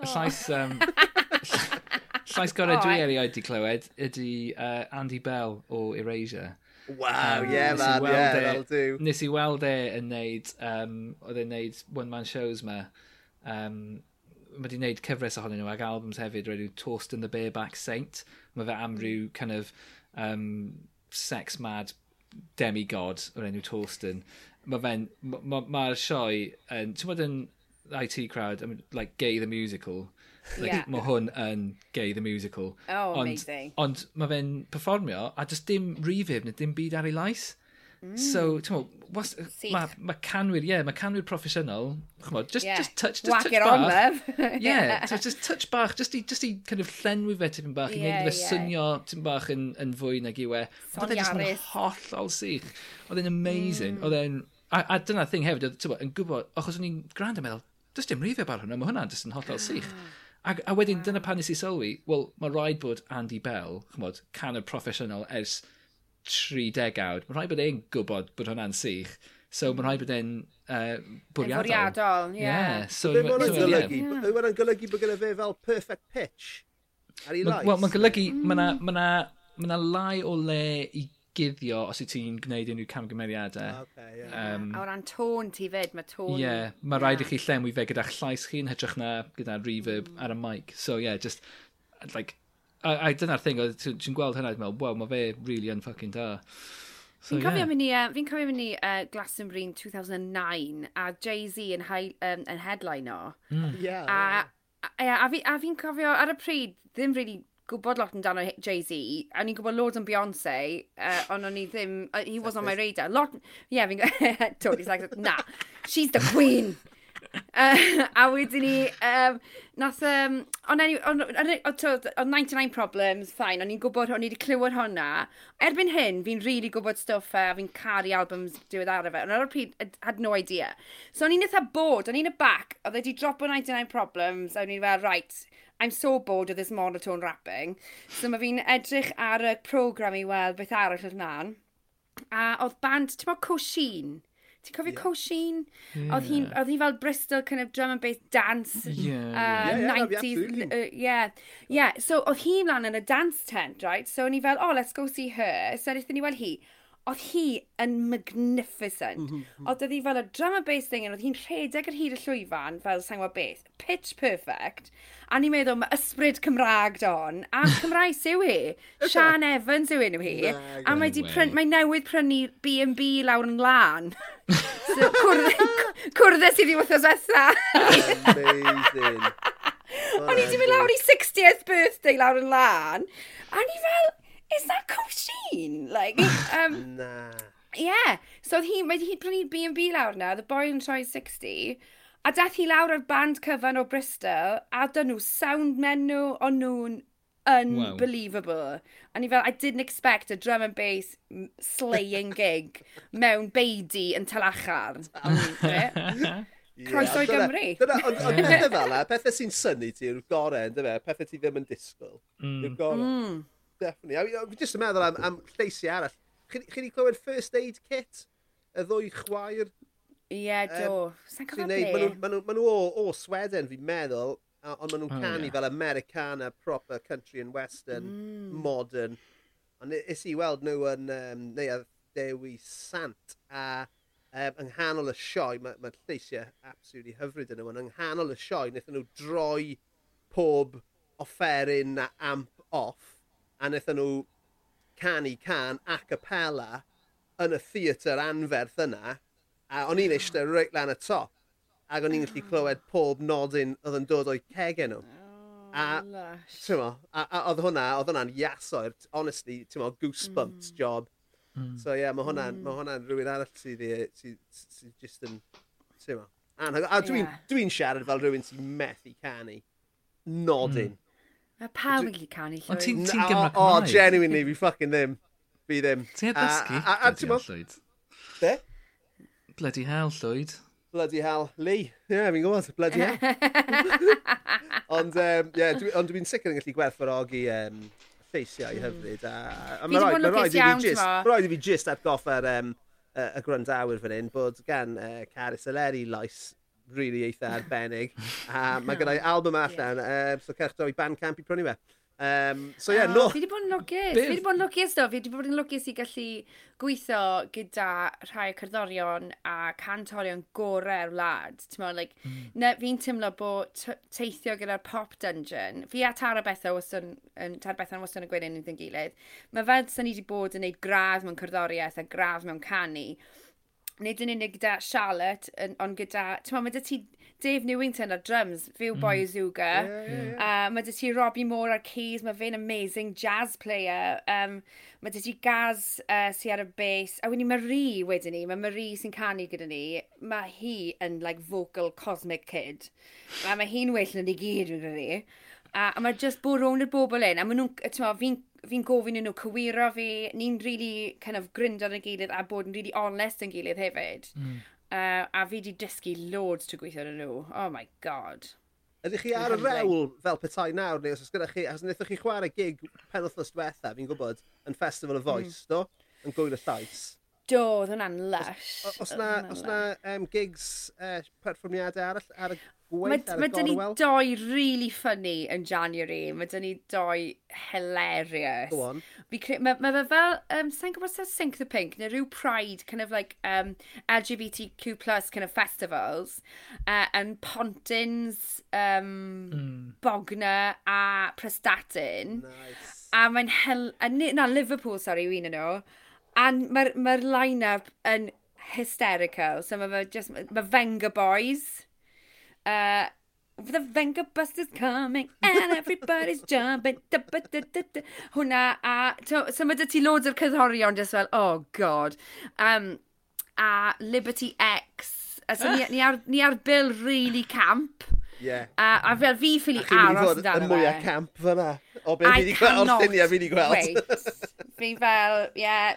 A: Y llais... Um, llais gorau dwi erioed di clywed ydy uh, Andy Bell o Erasure.
B: Wow, um, yeah, man, yeah, e, that'll do.
A: Nes i weld e yn neud, um, oedd e'n neud one-man shows ma. Um, mae di wneud cyfres ohonyn nhw ag albums hefyd, rydw Toast and the Bareback Saint. Mae fe am ryw kind of um, sex-mad demigod o'r enw Torsten. Mae fe'n, mae'r ma, ma, ma sioe, um, ti'n bod yn IT crowd, I mean, like Gay the Musical. Like, yeah. Mae hwn yn Gay the Musical.
C: Oh, ond, amazing.
A: Ond mae fe'n performio a just dim rifib neu dim byd ar ei lais. Mm. So, ti'n meddwl, mae ma canwyr, ie, yeah, mae canwyr proffesiynol, chwm just, yeah. just touch, just Whack touch it bach.
C: On,
A: love. yeah, so just touch bach, just i, just i kind of llenwi fe tipyn bach, yeah, i wneud fe yeah. swnio tipyn bach yn, yn fwy nag i we. Oedd e'n just hollol sych. Oedd e'n amazing. Mm. Oedd e'n, a, a dyna'r thing hefyd, oedd, ti'n yn gwybod, achos o'n i'n grand yn meddwl, Does dim rifio about hwnna, mae hwnna'n just yn hollol ah. sych. A, a wedyn, wow. dyna pan nes i sylwi, wel, mae rhaid bod Andy Bell, chymod, can y proffesiynol ers 30 awd, mae rhaid bod e'n gwybod bod hwnna'n sych. So mae rhaid bod e'n uh, bwriadol.
C: Bwriadol, ie. Yeah.
A: yeah. So,
B: Be mae'n golygu? Yw hwnna'n golygu bod gyda fe fel perfect pitch? Ar ei lais?
A: Wel, mae'n golygu, mae yna ma mm. lai o le i guddio os wyt ti'n gwneud unrhyw camgymeriadau.
B: Okay, yeah.
A: um, yeah.
C: A o ran tôn ti fed, mae tôn...
A: Ie, yeah, mae yeah. rhaid i chi llenwi fe gyda'ch llais chi'n hytrach na gyda reverb mm. ar y mic. So yeah, just, like, a, a dyna'r thing, ti'n gweld hynna, meddwl, wow, mae fe really yn fucking da.
C: So, fi'n cofio yeah. mynd i, uh, fi'n cofio mynd i uh, Glastonbury 2009 a Jay-Z yn, um, yn headline o.
B: Mm. Yeah,
C: a, yeah. A, a, a fi'n fi cofio ar y pryd, ddim really gwybod lot amdano Jay-Z, a ni'n gwybod loads am Beyoncé, uh, ond o'n i ddim, uh, he was on my radar. Lot, yeah, fi'n gwybod, totally like, na, she's the queen. Uh, a wedyn ni, um, nath, um, ond anyway, on, on, 99 Problems, fine, o'n i'n gwybod, o'n i wedi clywed hwnna. Erbyn hyn, fi'n really gwybod stwff a fi'n caru albums diwedd ar fe, ond ar y pryd, had no idea. So o'n i'n eitha bod, o'n i'n y bac, oedd wedi dropo 99 Problems, a o'n i'n fel, right, I'm so bored of this monotone rapping. So mae fi'n edrych ar y program i weld beth arall o'r nan. A oedd band, ti'n meddwl Cosheen? Ti'n cofio yeah. Cosheen? Yeah. Oedd hi fel Bristol kind of drum and bass dance.
A: Yeah,
C: uh, yeah, 90s. Uh, yeah, yeah. So oedd hi lan yn y dance tent, right? So o'n i fel, oh, let's go see her. So wnaethon ni weld hi oedd hi yn magnificent. Mm -hmm. Oedd hi fel y drama-based thing, oedd hi'n rhedeg ar hyd y llwyfan, fel sa'n gwybod beth, pitch perfect, a ni'n meddwl mae ysbryd Cymraeg don, a Cymraes yw hi. Sian Evans yw enw hi, a mae, pryn, mae newydd prynu B&B lawr yn lan. so, cwrdd sydd i wythnos wetha.
B: Amazing.
C: O'n i wedi mynd lawr i 60th birthday lawr yn lan, a ni fel, is that Cosine? Like, um,
B: nah.
C: Yeah. So oedd hi, mae hi prynu B&B lawr na, the boy yn troi 60, a dath hi lawr ar band cyfan o Bristol, a dyn nhw sound menu o'n nhw'n unbelievable. Wow. A ni fel, I didn't expect a drum and bass slaying gig mewn beidi yn talachar. Croeso i Gymru.
B: Ond pethau fel e, pethau sy'n syni ti yw'r gorau, ynddo fe, pethau ti ddim yn disgwyl. Mm. Yw'r gorau. Mm definitely. I mean, just yn meddwl am, am lleisi arall. Chi wedi clywed First Aid Kit? Y ddwy chwaer?
C: Ie, yeah, do. Um, Sa'n cofio ble?
B: Maen nhw, o, o Sweden, fi'n meddwl, ond maen nhw'n oh, canu yeah. fel Americana, proper country and western, mm. modern. Ond e, is i weld nhw yn um, neu a Dewi Sant a um, yng nghanol y sioe, mae ma lleisiau absolutely hyfryd yn nhw, ond yng nghanol y sioe wnaethon nhw droi pob offeryn a amp off a wnaethon nhw canu can a capella yn y theatr anferth yna, a o'n i'n eistedd reit lan y top, ac o'n i'n gallu clywed pob nodyn oedd yn dod o'i cegen nhw. Oh, a, mo, a, a oedd hwnna, oedd hwnna'n iasoer, honestly, ti'n mo, goosebumps mm. job. Mm. So ie, yeah, mae hwnna'n mm. hwnna rhywun arall sydd sy, sy just yn, ti'n mo, A, A dwi'n yeah. dwi siarad fel rhywun sy'n methu canu. Nodyn. Mm.
C: Mae pawb yn gallu canu llwyd.
A: Ond ti'n ti Gymraeg
B: O, oh, genuinely, fi fucking ddim. Fi ddim.
A: Ti'n dysgu? A, a, a, llwyd.
B: Be?
A: Bloody hell, llwyd.
B: Bloody hell. Lee. Ie, yeah, fi'n gwybod. Bloody hell. ond, um, yeah, dwi, ond dwi'n sicr yn gallu gwerthfarogi um, lleisiau mm. hyfryd. A, a, a
C: mae rhaid i fi just
B: jyst atgoffa'r um, y gwrandawyr fan hyn bod gan uh, Caris Eleri lais really eitha arbennig. A mae gyda'i album allan, yeah. uh, so cerch droi Bandcamp i prynu fe. Um, so ie, yeah, oh, no.
C: Fi wedi bod yn lwcus. Fi wedi bod yn lwcus do. Fi wedi bod yn lwcus i gallu gweithio gyda rhai cerddorion a cantorion gorau'r wlad. Like, mm. Fi'n teimlo bod teithio gyda'r pop dungeon. Fi a Tara Betha wastad um, Tara Betha wastad yn gweud yn gilydd. Mae fel sy'n ni wedi bod yn gwneud gradd mewn cerddoriaeth a gradd mewn canu nid yn unig gyda Charlotte, ond gyda, ti'n mae dy ti Dave Newington ar drums, fe yw mm. Zuga. Yeah, yeah. Uh, mae dy ti Robbie Moore ar keys, mae fe'n amazing jazz player. Um, mae dy ti Gaz uh, sy'n ar y bass, a wedyn Marie wedyn ni, mae Marie sy'n canu gyda ni. Mae hi yn like vocal cosmic kid. a mae hi'n well yn ei gyd, gyda ni. A, a mae just bod rownd y bobl un, a maen nhw'n, ti'n fi'n fi'n gofyn nhw cywiro fi, ni'n really kind of gryndo yn y gilydd a bod yn really onest yn gilydd hefyd. Mm. Uh, a fi wedi dysgu loads trwy gweithio yn nhw. Oh my god.
B: Ydych chi ar y rewl fel petai nawr, neu os oes gyda chi, as wnaethoch chi chwarae gig penwthnos diwetha, fi'n gwybod, yn Festival y mm. Voice, mm. do? Yn gwyl y llais.
C: Do, oedd hwnna'n lush.
B: Os, os na, os na um, gigs uh, perfformiadau arall ar y gweith, ar y gorwel? Mae dyn ni
C: doi really funny yn January. Mae dyn ni doi hilarious.
B: Go on.
C: Mae ma ma fel, um, sa'n gwybod sa'n Sink the Pink, neu rhyw Pride, kind of like um, LGBTQ plus kind of festivals, e, uh, and Pontins, um, mm. Bogner a Prestatyn.
B: Nice.
C: A mae'n hel... Na, Liverpool, sorry, yw un yn nhw. A mae'r ma, line-up yn hysterical. So mae fe just, mae Venga Boys. Uh, The Venga Bus is coming and everybody's jumping. Da, ba, da, da, da. Hwna, a to, so mae dy ti loads o'r cyddorion just fel, oh god. Um, a Liberty X. A so ni, ni, ar, ni ar bil really camp.
B: Yeah.
C: A, a fel fi ffili aros
B: dan fe. Yn mwyaf camp fyna. O beth fi wedi gweld, lluniau fi wedi gweld. Wait.
C: Fi fel, yeah,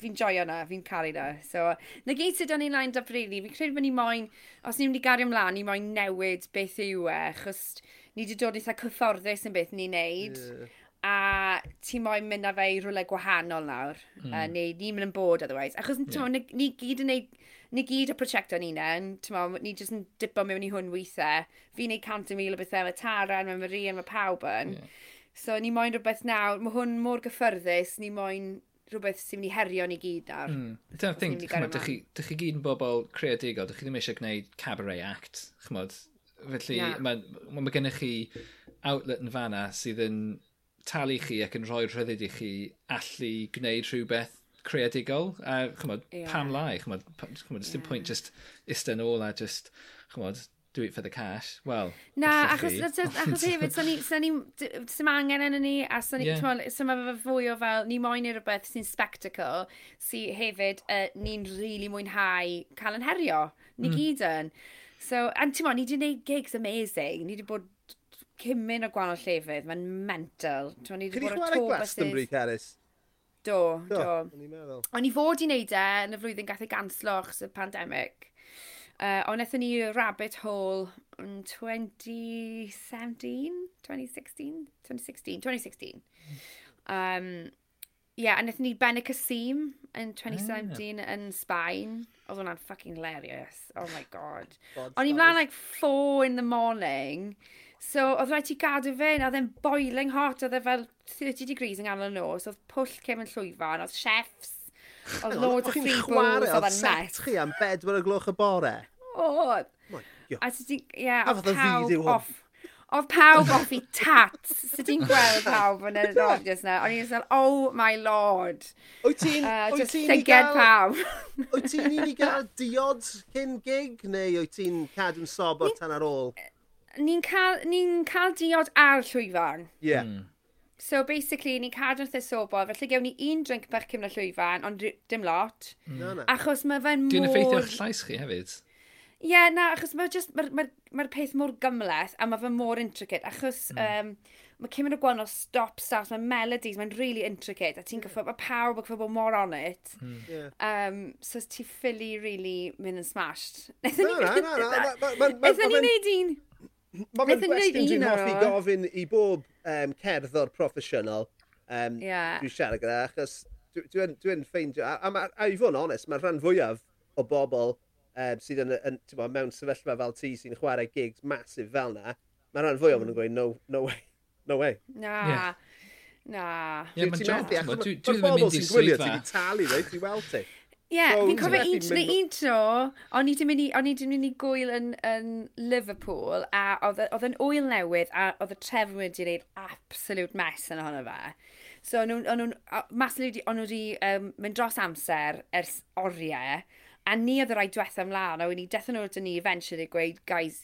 C: fi'n joio na, fi'n caru na. So, na gyd sydd o'n i'n lined up really, fi'n credu bod ni moyn, os ni'n mynd i gario ymlaen, ni moyn newid beth yw e, chos ni wedi dod eitha cyfforddus yn beth ni'n neud. Yeah. A ti moyn mynd â fe i rhywle gwahanol nawr, mm. uh, neu ni'n mynd yn bod otherwise. Achos yeah. ni, ni gyd yn neud, ni gyd y prosiect o'n unen, ni jyst yn dipo mewn i hwn weithiau. Fi'n neud cant y mil o bethau, mae Taran, mae Marie, mae pawb yn. Yeah. So ni moyn rhywbeth nawr, mae hwn mor gyffyrddus, ni moyn rhywbeth sy'n mynd i herio ni gyd ar. Mm.
A: Dyna'r thing, dych chi, chi gyd yn bobl creadigol, dych chi ddim eisiau gwneud cabaret act, chymod. Felly yeah. mae ma, ma gennych chi outlet yn fanna sydd yn talu chi ac yn rhoi rhyddid i chi allu gwneud rhywbeth creadigol. A chymod, yeah. pam lai, chymod, chymod, yeah. dim pwynt just isten ôl a just, chymod, do it for the cash. Wel,
C: Na, achos, achos hefyd, so ni, so ni, sy'n angen yn ni, a so ni, yeah. sy'n ma fwy o fel, ni moyn i rhywbeth sy'n spectacle, sy hefyd uh, ni'n rili really mwynhau cael yn herio, ni mm. gyd yn. So, and ti'n mo, ni wedi gwneud gigs amazing, ni wedi bod cymyn o gwahanol llefydd, mae'n mental.
B: Ti'n ni wedi bod o'r to Glastonbury, Caris?
C: Do, do. O'n i fod i wneud e yn y flwyddyn gath ei ganslo achos y pandemig. Uh, ond wnaethon ni Rabbit Hole yn 2017, 2016, 2016, 2016. Um, yeah, a wnaethon ni Ben y Casim yn 2017 yeah. yn Sbaen. Oedd hwnna'n fucking hilarious. Oh my god. O'n i'n mlaen like 4 in the morning. So, oedd rhaid ti gadw fe, oedd e'n boiling hot, oedd e fel 30 degrees yng nghanol y nos, oedd pwll cefn llwyfan, oedd chefs Oedd loads o free balls oedd yn net.
B: chi am bedwyr y gloch y bore?
C: Oedd. A sydd di, ie, oedd pawb off. Oedd pawb off i tat. Sydd ti'n gweld pawb yn yr audience na. O'n i'n fel, oh my lord.
B: Wyt ti'n... Uh,
C: just llyged pawb.
B: Wyt ti'n i gael diod cyn gig? Neu wyt ti'n cadw'n sobor tan ar ôl?
C: Ni'n cael, ni cael diod ar llwyfan.
B: Ie. Yeah. Mm.
C: So basically, ni'n cadw wrth y sobol, felly gewn ni un drink bach cymryd llwyfan, ond dim lot.
B: Mm.
C: Achos mae fe'n mor...
A: Dwi'n effeithio'ch llais chi hefyd?
C: Ie, yeah, na, achos just, mae'r ma, ma, ma peth mor gymleth a mae fe mor intricate, achos mm. um, mae cymryd o gwanol stop start, mae melodies, mae'n really intricate, a ti'n gyffo, mae pawb yn gyffo bod mor on it. Mm. Yeah. Um, so ti ffili really mynd yn smashed. Nethon ni wneud un?
B: Mae'n gwestiwn dwi'n hoffi gofyn i bob um, cerddor proffesiynol um, yeah. dwi'n siarad gyda, achos dwi'n dwi, dwi, ffeindio, a, a, a, a i fod yn onest, mae'r rhan fwyaf o bobl um, sydd yn, yn bo, mewn sefyllfa fel ti sy'n chwarae gigs masif fel na, mae'r rhan fwyaf yn mm. gweud, no, no way, no way.
C: Na. Yeah. Na.
A: Ie, yeah, mae'n job, dwi ddim yn mynd i swyddfa.
B: Ti'n gwylio, ti'n talu, ti'n weld ti.
C: Ie, yeah, fi'n cofio un, tro, un tro, o'n i ddim mynd i, mynd i gwyl yn, yn Liverpool, a oedd yn wyl newydd, a oedd y trefn wedi gwneud absolute mess yn ohono fe. So, o'n nhw'n, mas o'n nhw wedi um, mynd dros amser ers oriau, a ni oedd y rhaid diwethaf ymlaen, a wedi dethon nhw dyn ni eventually gweud, guys,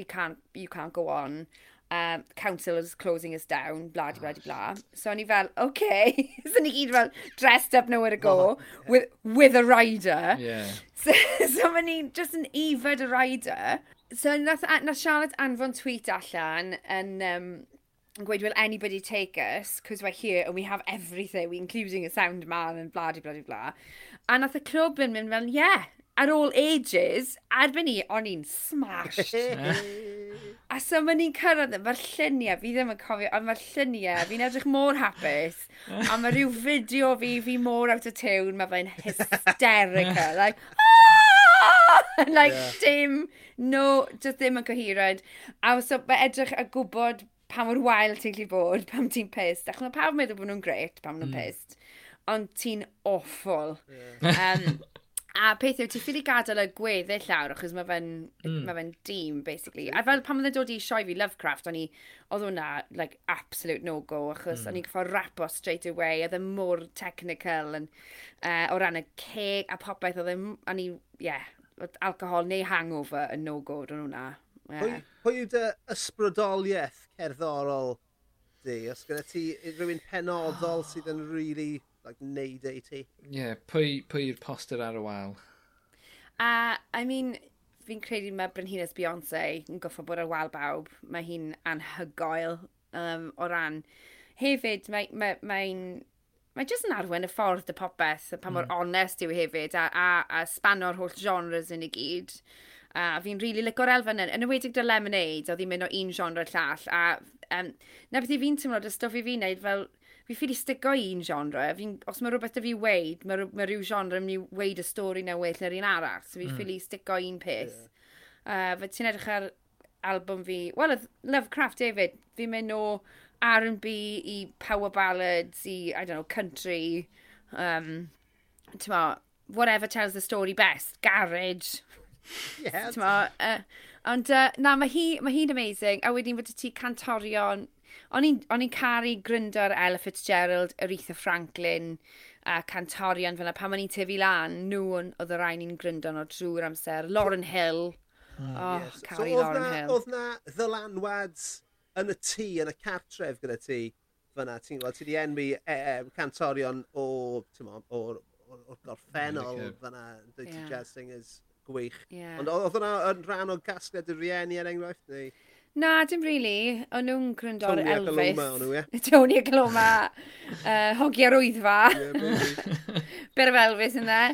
C: we can't, you can't go on um, council is closing us down, blah, di, blah, di, blah. So o'n i fel, okay. so ni gyd fel dressed up nowhere to go with, with a rider.
A: Yeah.
C: So, so o'n just yn ifed y rider. So nath, nath Charlotte anfon tweet allan yn, um, gweud, will anybody take us? Because we're here and we have everything, including a sound man and blah, blah, blah, blah. A nath y clwb yn mynd fel, yeah, at all ages, erbyn ni, o'n i'n smashed. A so mae ni'n cyrraedd, mae'r lluniau, fi ddim yn cofio, ond mae'r lluniau, fi'n edrych mor hapus. a mae rhyw fideo fi, fi mor out of tune, mae fe'n hysterical. like, ah! like yeah. dim, no, just ddim yn coherent. A so mae edrych a gwybod pa mor wael ti'n gallu bod pam ti'n pissed. Ac mae pawb yn meddwl bod nhw'n gret pam nhw'n mm. pissed. Ond ti'n awful. Yeah. Um, A peth yw, ti'n ffili gadael y gweddill lawr, achos mae fe'n mm. ma fe dîm, basically. A fel pan oedd dod i sioi fi Lovecraft, o'n i, oedd hwnna, like, absolute no-go, achos mm. o'n i'n gyffordd rapo straight away, oedd e mor technical, and, uh, o ran y ceg a popeth, oedd e, o'n i, yeah, alcohol neu hangover yn no-go, o'n hwnna.
B: Yeah. Pwy yw dy ysbrydoliaeth cerddorol di? Os gyda ti rhywun penodol sydd yn really like, neud e i ti.
A: Ie, yeah, pwy, pwy yw'r poster ar y wal?
C: A, I mean, fi'n credu mae Brynhines Beyoncé yn goffo bod ar wal bawb. Mae hi'n anhygoel um, o ran. Hefyd, mae'n... Mae, mae, mae Mae jyst yn arwen y ffordd y popeth, pa mor mm. onest yw e hefyd, a, a, a sbano'r holl genres yn y gyd. A fi'n rili really licor elfen yn, yn ywedig dy Lemonade, oedd hi'n mynd o un genre llall, a um, na beth i fi'n tymlo, dy stwff i fi'n neud fel fi ffili stigo i un genre. Fi, os mae rhywbeth da fi weid, mae, ma rhyw genre yn mynd i weid y stori na well na'r un arall. So fi mm. ffili stigo un peth. Yeah. Uh, fe ti'n edrych ar album fi... Wel, Lovecraft David, fi'n mynd o R&B i power ballads i, I don't know, country. Um, ma, whatever tells the story best. Garage.
B: yeah.
C: ma, uh, ond uh, na, mae hi'n ma hi amazing. A wedyn fod ti cantorion O'n i'n caru gryndo'r Ella Fitzgerald, Aretha Franklin a cantorion fel yna. Pan o'n i'n tyfu lan, nhw oedd y rhain i'n gryndo o drwy'r amser. Lauren Hill. Mm. Oh, yes. caru so, Lauren na, Hill.
B: Oedd na ddylanwads yn y tŷ, yn y cartref gyda ti fyna. Ti'n gweld, ti di enwi e, e, cantorion o, mo, o'r, o'r gorffennol fyna, fyna, yeah. jazz singers gwych. Yeah. Ond oedd hwnna yn rhan o gasgled y rieni er enghraifft neu?
C: Na, dim really. O'n nhw'n gryndo
B: ar Elvis. Tony Acoloma o'n nhw, ie?
C: Tony Gloma. uh, hogi ar wyddfa. Yeah, Byr of Elvis yn dda.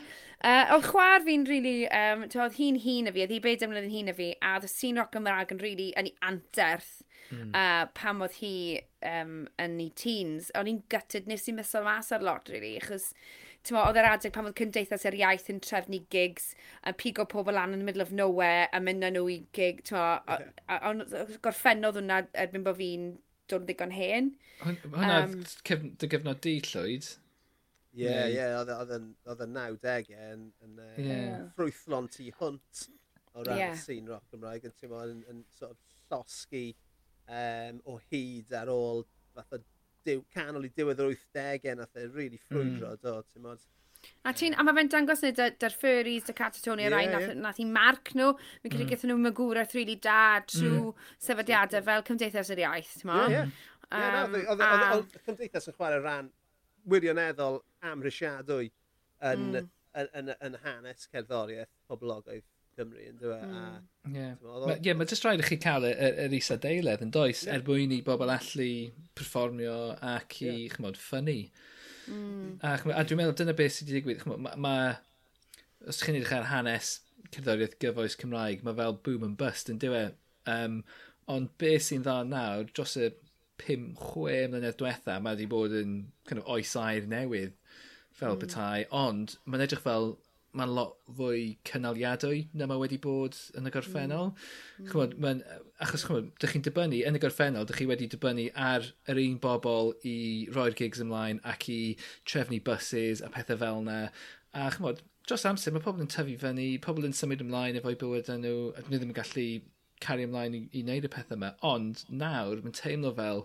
C: Uh, oedd chwar fi'n really, um, oedd hi'n hun y fi, oedd hi bed ymlaen hun y fi, a oedd y sîn rock Gymraeg yn really yn ei anterth mm. uh, pam oedd hi um, yn ei teens. O'n i'n gutted, nes i'n mysol mas ar lot, really, achos Tyma, oedd yr adeg pan oedd Cymdeithas yr Iaith yn trefnu gigs, a pigo pobl lan yn the middle of nowhere, a mynd â nhw i gig, tyma, ond gorffennodd hwnna erbyn bod fi'n dod yn ddigon hen.
A: Hwna um, dy gyfnod di llwyd.
B: Ie, ie, oedd yn 90 yn, yn yeah. ffrwythlon tu hwnt o ran yeah. sîn rock Gymraeg, yn, tyma, yn, yn sort of llosgu um, o hyd ar ôl fath o diw, canol i diwedd yr 80au nath e really hmm. ffrwydro, mm. do, ti'n modd.
C: A ti'n, a mae fe'n dangos neu dy'r furries, dy Catatoni yeah, rhain, yeah. nath, nath i marc nhw. Mi'n credu mm. gyda nhw magwraeth rili really da trwy mm. sefydliadau fel Cymdeithas yr Iaith, ti'n modd. Yeah,
B: yeah. Oedd e- e- e- Cymdeithas yn chwarae rhan wirioneddol amrysiadwy yn, mm. yn, yn, yn, yn hanes cerddoriaeth poblogaeth Cymru, yn dweud. Mm.
A: A, yeah. Ie, mae yeah, ma jyst rhaid i chi cael yr, yr isa deilydd yn does, yeah. er mwyn i bobl allu performio ac i, yeah. chymod, ffynnu. Mm. A, chymod, a dwi'n meddwl dyna beth sydd wedi digwydd. Chymod, ma, ma, os chi'n edrych ar hanes cerddoriaeth gyfoes Cymraeg, mae fel boom and bust yn diwedd. Um, ond beth sy'n dda nawr, dros y 5-6 mlynedd diwetha, mae wedi bod yn kind of, oes air newydd fel mm. petai. ond mae'n edrych fel mae'n lot fwy cynaliadwy na mae wedi bod yn y gorffennol. Mm. mm. Chymod, mae'n, achos chymod, dych chi'n dibynnu, yn y gorffennol, dych chi wedi dibynnu ar yr un bobl i roi'r gigs ymlaen ac i trefnu buses a pethau fel yna. A chymod, dros amser mae pobl yn tyfu fyny, pobl yn symud ymlaen efo'i bywyd nhw, a nhw ddim yn gallu cario ymlaen i, i wneud y pethau yma. Ond nawr, mae'n teimlo fel,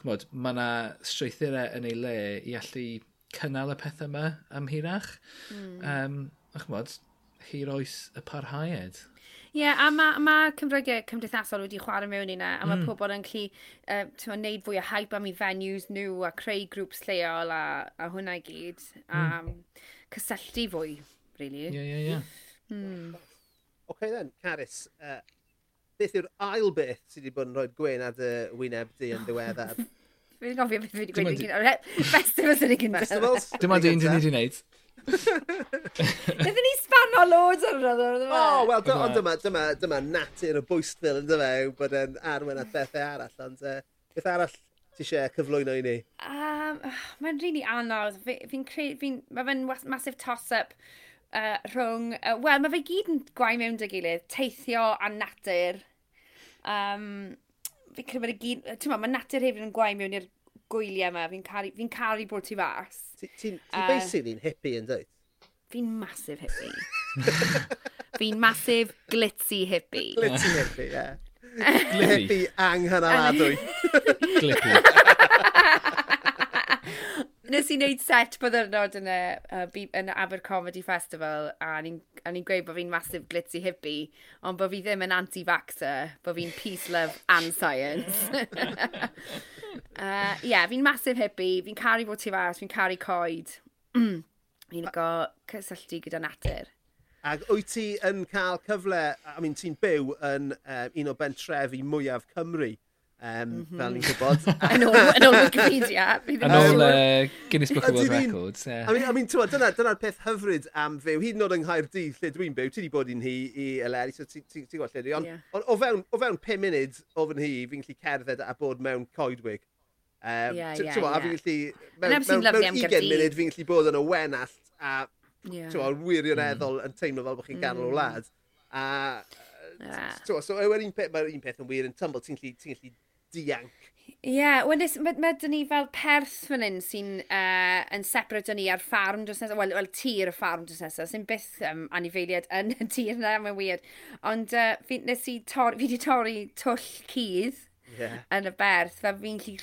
A: chymod, mae yna strwythurau yn ei le i allu cynnal y pethau yma ymhirach. Mm. Um, a chymod, hir oes y parhaued.
C: Ie, yeah, a mae ma cyfryngau cymdeithasol wedi chwarae mewn i na, a mae mm. pobl yn clu, uh, ti'n neud fwy o hype am i venues nhw a creu grŵps lleol a, a hwnna i gyd, a mm. cysylltu fwy, really.
A: Ie, ie, ie.
B: Mm. OK then, Caris, uh, beth yw'r ail beth sydd wedi bod yn rhoi gwen ar dy wyneb di yn ddiweddar?
C: Fi'n gofio beth fi wedi gweud yn gynnar. Festivals yn y gynnar.
B: Festivals?
A: Dim ond un dyn ni wedi gwneud.
C: Nethon ni sbano loads ar yr
B: oedd. O, wel, ond dyma, dyma, dyma natur y bwystfil yn dyma, bod yn arwen at bethau arall, ond uh, beth arall ti eisiau cyflwyno i ni?
C: Um, Mae'n rili really anodd. Fi'n fi fi mae fe'n massive toss-up uh, rhwng... Uh, Wel, mae fe gyd yn gwaith mewn dy gilydd, teithio a natur. Um, fi'n credu bod y gyd... Ti'n ma, mae natur hefyd yn gwaith mewn i'r gwyliau yma. Fi'n caru, fi caru bod ti fas.
B: Ti'n ti, ti uh, basically'n hippie yn dweud?
C: Fi'n masif hippie. fi'n masif glitzy hippie.
B: Glitzy hippie, ie. Yeah. Glitzy anghynaladwy.
A: Glitzy.
C: Nes i wneud set byddyrnod yn, y, uh, yn Abercomedy Festival a ni'n o'n i'n gweud bod fi'n massive glitzy hippie, ond bod fi ddim yn anti-vaxxer, bod fi'n peace, love and science. uh, yeah, fi'n massive hippie, fi'n caru bod ti fas, fi'n caru coed. fi'n go cysylltu gyda natur.
B: Ac wyt ti yn cael cyfle, I mean, ti'n byw yn um, un o bentrefi mwyaf Cymru. Um, mm -hmm. Fel ni'n gwybod.
C: yn ôl, Wikipedia.
A: Yn ôl Guinness Book of World Records.
B: Yeah. I mean, I mean dyna'r dyna, dyna peth hyfryd am fyw. Hyd yn oed yng Nghaerdydd lle dwi'n byw, ti wedi bod i'n hi i Eleri, so ti'n ti, ti gweld lle dwi. Ond yeah. on, o, fewn, o fewn 5 munud o fy hi, fi'n gallu cerdded a bod mewn coedwig. Um, yeah, yeah, yeah. A fi'n gallu... Mewn, mewn, mewn 20 munud fi'n gallu bod yn y wenallt a yeah. wirioneddol mm. yn teimlo fel bod chi'n ganol mm. o wlad. A... Yeah. So, so, so, un peth, mae'r un peth yn wir yn tymble, ti'n gallu dianc.
C: Ie, yeah, wedyn mae ma dyn ni fel perth fan hyn sy'n uh, yn separate dyn ni ar ffarm dros nesaf, wel, wel tir y ffarm dros nesaf, sy'n byth um, anifeiliad yn y tir na, mae'n weird. Ond uh, fi, nes i tor, fi wedi torri twll cydd yeah. yn y berth, fe fi'n lli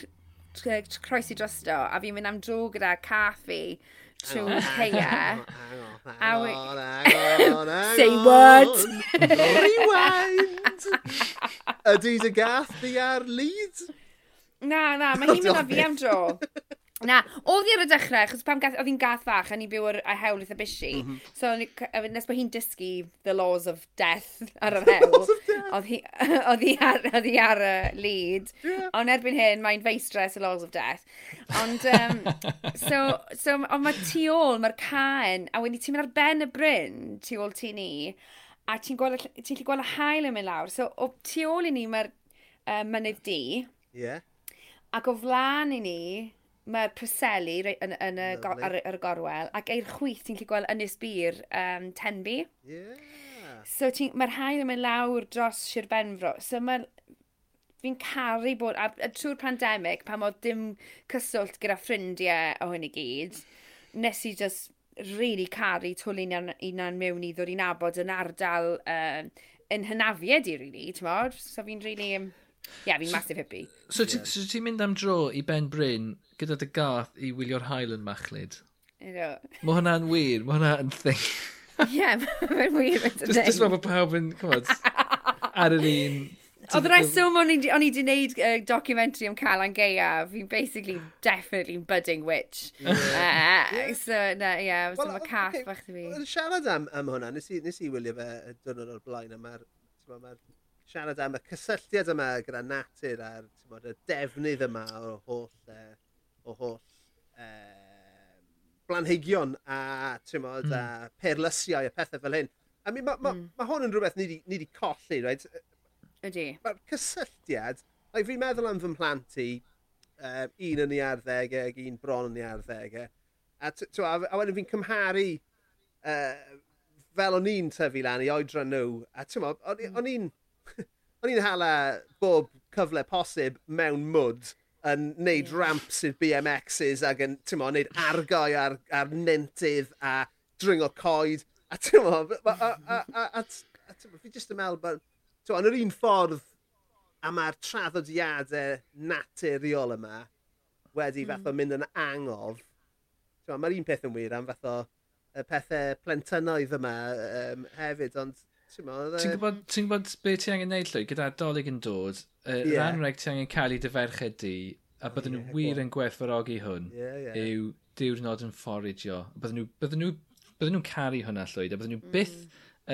C: croesi drosto, a fi'n mynd am dro gyda caffi, trwy ceia. Hang on, hang on, hang Say what?
B: Rewind! Ydy dy gath di ar lead?
C: Na, na, mae hi'n mynd â fi am dro. Na, oedd hi ar y dechrau, achos pam oedd hi'n gath fach, a ni byw ar y hewl eitha bysi. Mm -hmm. So, nes bod hi'n dysgu the laws of death ar yr hewl, oedd hi, ar, oedd hi ar y lead. Yeah. Ond erbyn hyn, mae'n feistres y laws of death. Ond, um, so, so, ond mae tu ôl, mae'r caen, a wedi ti'n mynd ar ben y bryn, tu ôl ti ni, a ti'n gweld, ti'n gweld y hael yn mynd lawr. So, o tu ôl i ni, mae'r uh, mynydd di. Ie. Yeah. Ac o flaen i ni, mae'r preseli yn, yn y, go, ar, ar, y gorwel, ac eir chwyth ti'n gallu gweld Ynys Bir, um, Tenby. Yeah. So mae'r hael yn mynd lawr dros Sir Benfro. So mae fi'n caru bod, a, a trwy'r pandemig, pan oedd dim cyswllt gyda ffrindiau o hyn i gyd, nes i just really caru twli unan mewn i ddod i'n abod yn ardal uh, yn hynafiad i, really, ti'n modd? So fi'n really... Ie, yeah, fi'n massive hippie.
A: So yeah. ti'n so ti mynd am dro i Ben Bryn gyda dy gath i wylio'r Highland yn machlid. Mae hwnna'n wir, mae hwnna'n thing.
C: Ie, mae'n wir.
A: Just fel bod pawb yn, cymod, ar yr un...
C: Oedd rhaid sôn o'n i wedi gwneud uh, documentary am Calan geia, fi'n basically definitely budding witch. Uh, yeah. So, na, ie, yeah, well, mae cath okay. bach fi.
B: Yn siarad am, am hwnna, nes i, nes i wylio fe y dwrnod o'r blaen, a mae'r ma siarad am y cysylltiad yma gyda natur a'r y defnydd yma o'r holl uh, o holl uh, blanhigion a tymod, mm. a perlysiau a pethau fel hyn. I mean, mae ma, mm. ma hwn yn rhywbeth ni wedi colli, right?
C: Ydy.
B: Mae'r cysylltiad, like, fi'n meddwl am fy mhlant i, uh, un yn ei arddegau ac un bron yn ei arddegau. A, a, a wedyn fi'n cymharu uh, fel o'n i'n tyfu lan i oedran nhw. A ti'n hmm. o'n i'n... O'n i'n hala bob cyfle posib mewn mwd yn neud ramps i'r BMXs ac yn, ti'n mo, neud argoi ar, ar nentydd a dringo coed. A ti'n mo, a, a, a, a, a, a, fi jyst yn meddwl, ti'n mo, yn yr un ffordd a mae'r traddodiadau naturiol yma wedi mm. fath o hmm. mynd yn angof, mae'r un peth yn wir am fath o y pethau plentynaidd yma um, hefyd, ond
A: Ti'n gwybod, ti gwybod be ti angen neud llwy? Gyda dolyg yn dod, yr yeah. anreg ti angen cael ei dyferched di, a bydden nhw yeah, wir yn gwerthfarogi hwn, yeah, yeah. yw diwrnod yn fforigio. Bydden nhw, bydden nhw, bydden nhw'n caru hwnna llwyd, a bydden nhw byth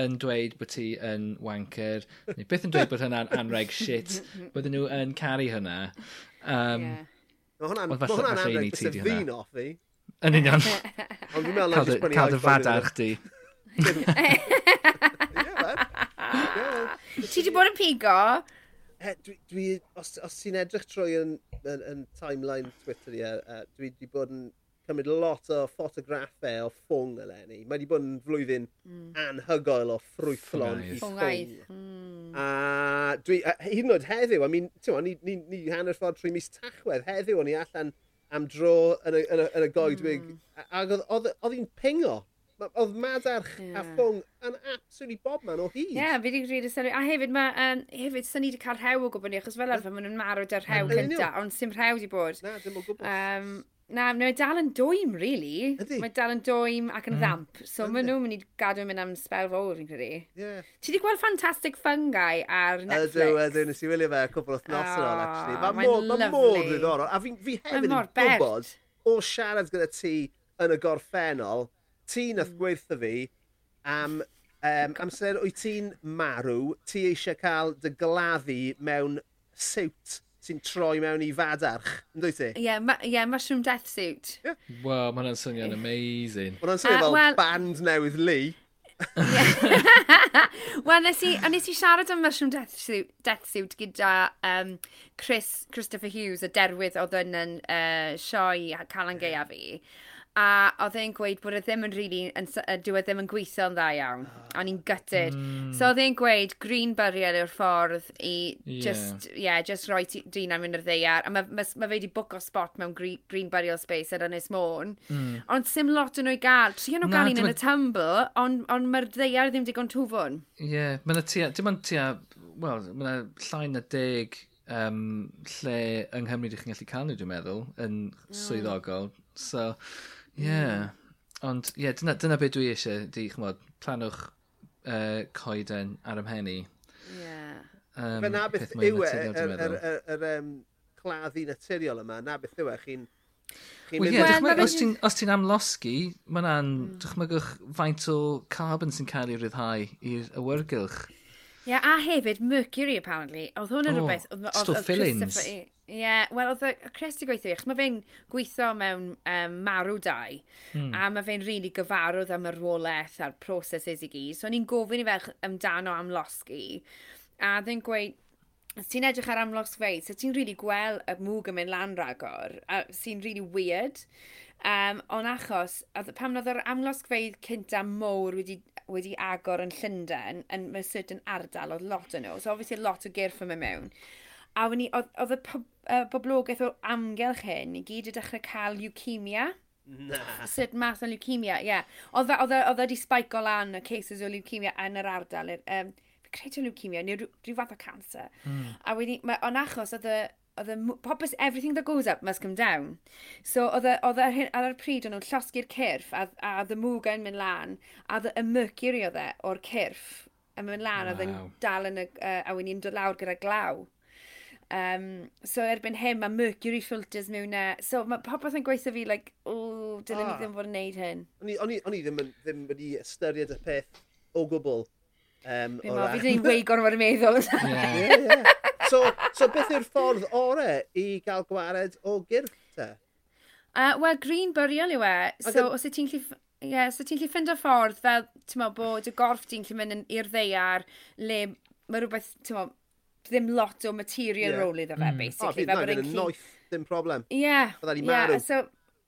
A: yn dweud bod ti yn wanker, neu byth yn dweud bod hwnna'n anreg shit, bydden nhw yn caru hwnna. Um, yeah.
B: Mae hwnna'n anreg sy'n fi'n offi.
A: Yn union. Cael dy fadarch di.
C: Ti di bod yn pigo?
B: He, dwi, dwi, os, os ti'n edrych trwy yn, yn, yn timeline Twitter i, uh, e, dwi wedi bod yn cymryd lot o ffotograffau o ffwng eleni. Mae wedi bod yn flwyddyn mm. anhygoel o ffrwythlon i ffwng. Mm. A dwi, a, hyd yn oed heddiw, I mean, ti'n ni, ni, ni hanner ffordd trwy mis tachwedd, heddiw o'n i allan am dro yn y, yn y, yn y hmm. goedwig. Mm. Ac oedd hi'n pingo oedd madarch yeah. a ffwng yn absolutely bob man o hyd.
C: Ie, yeah, fi wedi gwneud y sylwi. A hefyd, ma, um, hefyd, sy'n ni wedi cael rhew o gwbl ni, achos fel arfer maen nhw'n marw da'r rhew cynta, ond sy'n rhew wedi bod.
B: Na, dim o gwbl. Um,
C: na, mae dal yn dwym, really. Ydy. Mae dal yn dwym ac yn mm. ddamp. So maen nhw'n mynd i gadw mynd am spel fawr, fi'n credu. Yeah. Ti wedi gweld Fantastic Fungi ar Netflix?
B: Ydw, ydw, nes i wylio fe cwbl o thnos ah, yn ôl, actually. Mae'n ma mor ddiddorol. A fi, fi hefyd yn gwybod o siarad gyda ti yn y gorffennol, ti nath hmm. gweithio fi am um, amser wyt ti'n marw, ti eisiau cael dy gladdu mewn siwt sy'n troi mewn i fadarch, yn dwi ti?
C: Ie, yeah, ma yeah, mushroom death suit.
A: Yeah. Wow, mae hwnna'n swnio'n amazing.
B: Mae hwnna'n swnio uh, fel well, band newydd Lee.
C: Wel, nes i, nes i siarad am Mushroom Death Suit, Death Suit gyda um, Chris, Christopher Hughes, y derwydd oedd yn uh, sioe Calan Gaea fi. Yeah a oedd e'n gweud bod e ddim yn rili, really, dyw e ddim yn gweithio'n dda iawn. Ah. A ni'n gutted. Mm. So oedd e'n gweud green burial yw'r ffordd i just, yeah. yeah, just roi dyn am mynd i'r ddeiar. A mae ma, ma fe wedi book o spot mewn green, green burial space ar Ynys Môn. Mm. Ond sim lot yn o'i gael. Tri yn o gael un yn y tumble, ond on, on mae'r ddeiar ddim digon twfwn.
A: Ie, yeah. mae'n tia, dim ond tia, wel, mae'n llain a deg um, lle yng Nghymru ydych chi'n gallu cael nhw, dwi'n meddwl, yn swyddogol. So, Yeah. Ond, ie, yeah, dyna, dyna beth dwi eisiau, di, chmod, planwch uh, coeden ar ymhenni. Ie. Yeah.
B: Um, Fe na beth yw e, yr, yr, yr, yr um, claddu naturiol yma, na beth yw e, chi'n...
A: Chi yeah, well, os ti'n ti amlosgi, mae hwnna'n, mm. dychmygwch, faint o carbon sy'n cael ei ryddhau i'r awyrgylch.
C: Ie, yeah, a hefyd Mercury apparently. Oedd hwn yn oh, rhywbeth.
A: Oedd, oedd, stuff fillings.
C: Ie, yeah, wel, oedd Chris di gweithio achos mae fe'n gweithio mewn um, marw dau, hmm. a mae fe'n rili really gyfarwydd am y rwolaeth a'r processes i gyd. So, ni'n gofyn i fe amdano am losgi, a ddyn gweud, os ti'n edrych ar amlos feidd, so ti'n rili really gweld y mwg yn mynd lan ragor, a sy'n rili really weird. Um, ond achos, pam oedd yr amlosgfeidd cynta mowr wedi wedi agor yn Llundain yn mewn certain ardal, oedd lot o nhw. So, obviously, lot o gyrff yma mewn. A ni, oedd y boblogaeth o amgylch hyn i gyd i dechrau cael leukemia. Na. Sut math o leukemia, ie. Yeah. Oedd e wedi e, e spaico lan y cases o leukemia yn yr ardal. Um, credu leukemia, neu rhyw fath o cancer. Mm. A wedi, mae, ond achos oedd y oedd y popeth, everything that goes up must come down. So oedd ar, ar y pryd o'n nhw'n llosgu'r cyrff a, a oedd y mwga'n mynd lan a oedd y mercury oedd e o'r cyrff yn mynd lan wow. oedd yn dal yn y, uh, a wedi dod lawr gyda glaw. Um, so erbyn hyn mae mercury filters mewn e. So mae popeth yn gweithio fi, like, o, dylen ah. ni ddim fod yn neud hyn.
B: On i ddim, ddim wedi ystyried y peth o gwbl. Um,
C: Fi'n meddwl, fi ddim weigon o'r meddwl.
B: yeah, yeah. So, so beth yw'r ffordd orau i gael gwared o gyrff te?
C: Uh, Wel, green burial yw e. So, os y ti'n lli... Ie, yeah, so ti'n lli ffind o ffordd fel, ti'n meddwl, bod y gorff ti'n lli mynd i'r ddeiar, le mae rhywbeth, ti'n meddwl, ddim lot o material yeah. rôl iddo fe, mm. basically.
B: O, bydd na'n ddim problem.
C: Ie. Yeah. Byddai'n marw. Yeah, so,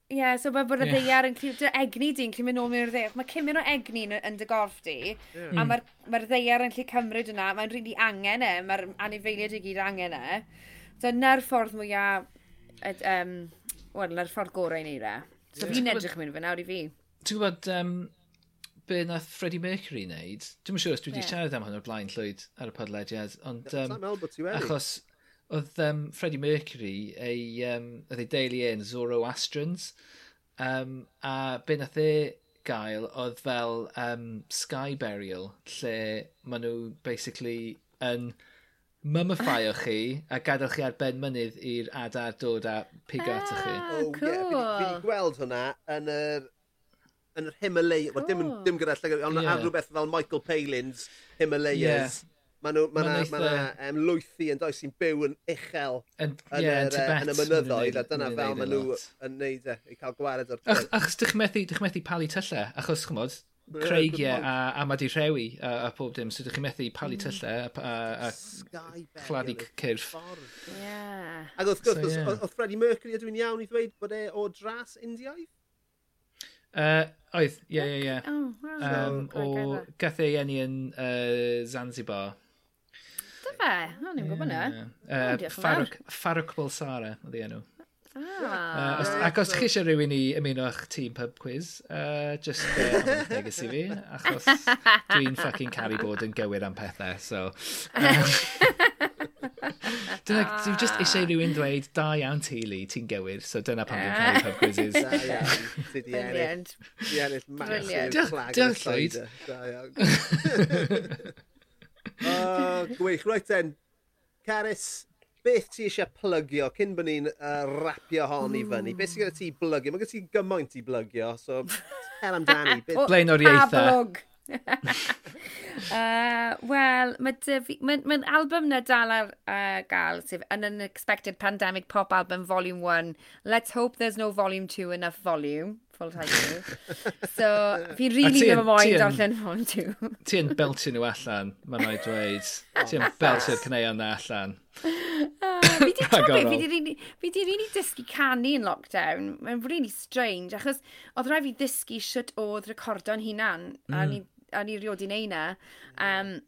C: Ie, yeah, so mae bod y yeah. ddeiar yn clyw... egni di'n clymu nôl mewn i'r ddeiar. Mae cymryd o egni yn, yn dy gorff di, yeah. a mae'r ma ddeiar yn lli cymryd yna. Mae'n rili really angen e, mae'r anifeiliad i gyd angen e. So na'r ffordd mwyaf... Um, Wel, na'r ffordd gorau i neud e. So yeah. fi'n edrych mewn fe nawr i fi.
A: Ti'n gwybod um, be nath Freddie Mercury wneud? Dwi'n siŵr os dwi wedi yeah. siarad am hwn o'r blaen llwyd ar y podlediad, ond... Um, achos oedd um, Freddie Mercury ei, um, oedd ei deulu e'n Zoroastrians. Um, a be nath e gael oedd fel um, Sky Burial, lle maen nhw basically yn mummifio chi a gadael chi ar ben mynydd i'r adar dod a pig ah, atoch chi.
C: Oh, cool. yeah,
B: fi wedi gweld hwnna yn yr yn yr Himalaya, cool. well, dim, dim gyda llygad, ond yeah. ar rhywbeth fel Michael Palin's Himalayas. Yeah. Mae nhw, mae na, ma um, lwythi yn does sy'n byw yn uchel yn, yn, yeah, er, Tibet, yn y mynyddoedd a dyna fel maen nhw yn neud e, i cael gwared o'r
A: Ach, Achos dych methu, dych methu palu tyllau, achos chymod, creigiau a, a mae di rhewi a, a pob dim, so dych chi methu palu mm. tyllau a, a, a chladdu cyrff.
C: Yeah.
B: Ac wrth gwrs, so, yeah. oedd Freddie Mercury ydw i'n iawn i ddweud bod e o dras Indiaidd?
A: Uh, oedd, ie, ie, ie. O, o, gath ei enni yn uh, Zanzibar.
C: Do fe? O, ni'n gwybod
A: na. Farwc Bolsara, oedd i enw. Ah, uh, ac os chi eisiau rhywun i ymuno eich team pub quiz, uh, just uh, neges i fi, achos dwi'n fucking caru bod yn gywir am pethau, so... Um, dyna, dwi just eisiau rhywun dweud, da iawn teulu, ti'n gywir, so dyna pan dwi'n caru pub quizzes.
B: Da iawn, ti di ennill. Di ennill massive flag yn y llwyd. Da iawn. Uh, gwych, right then. Caris, beth ti eisiau plygio cyn bod ni'n uh, rapio hon i fyny? Beth sy'n gyda ti blygio? Mae gyda ti gymaint i blygio, so tell amdani.
A: Blaenoriaethau. E.
C: uh, Wel, mae'n ma, ma album na dal ar uh, gael, sef An Unexpected Pandemic Pop Album Volume 1. Let's hope there's no Volume 2 enough volume, full title. so, fi rili ddim yn moyn darllen Volume 2.
A: ti yn beltio nhw allan, mae'n rhaid dweud. Oh, ti yn beltio'r cyneuon na allan.
C: Uh, fi di really, fi di rili dysgu canu yn lockdown. Mae'n really strange, achos oedd rhaid fi ddysgu sut oedd recordo'n hunan. Mm. A ni o'n i rioed i neud na. Um,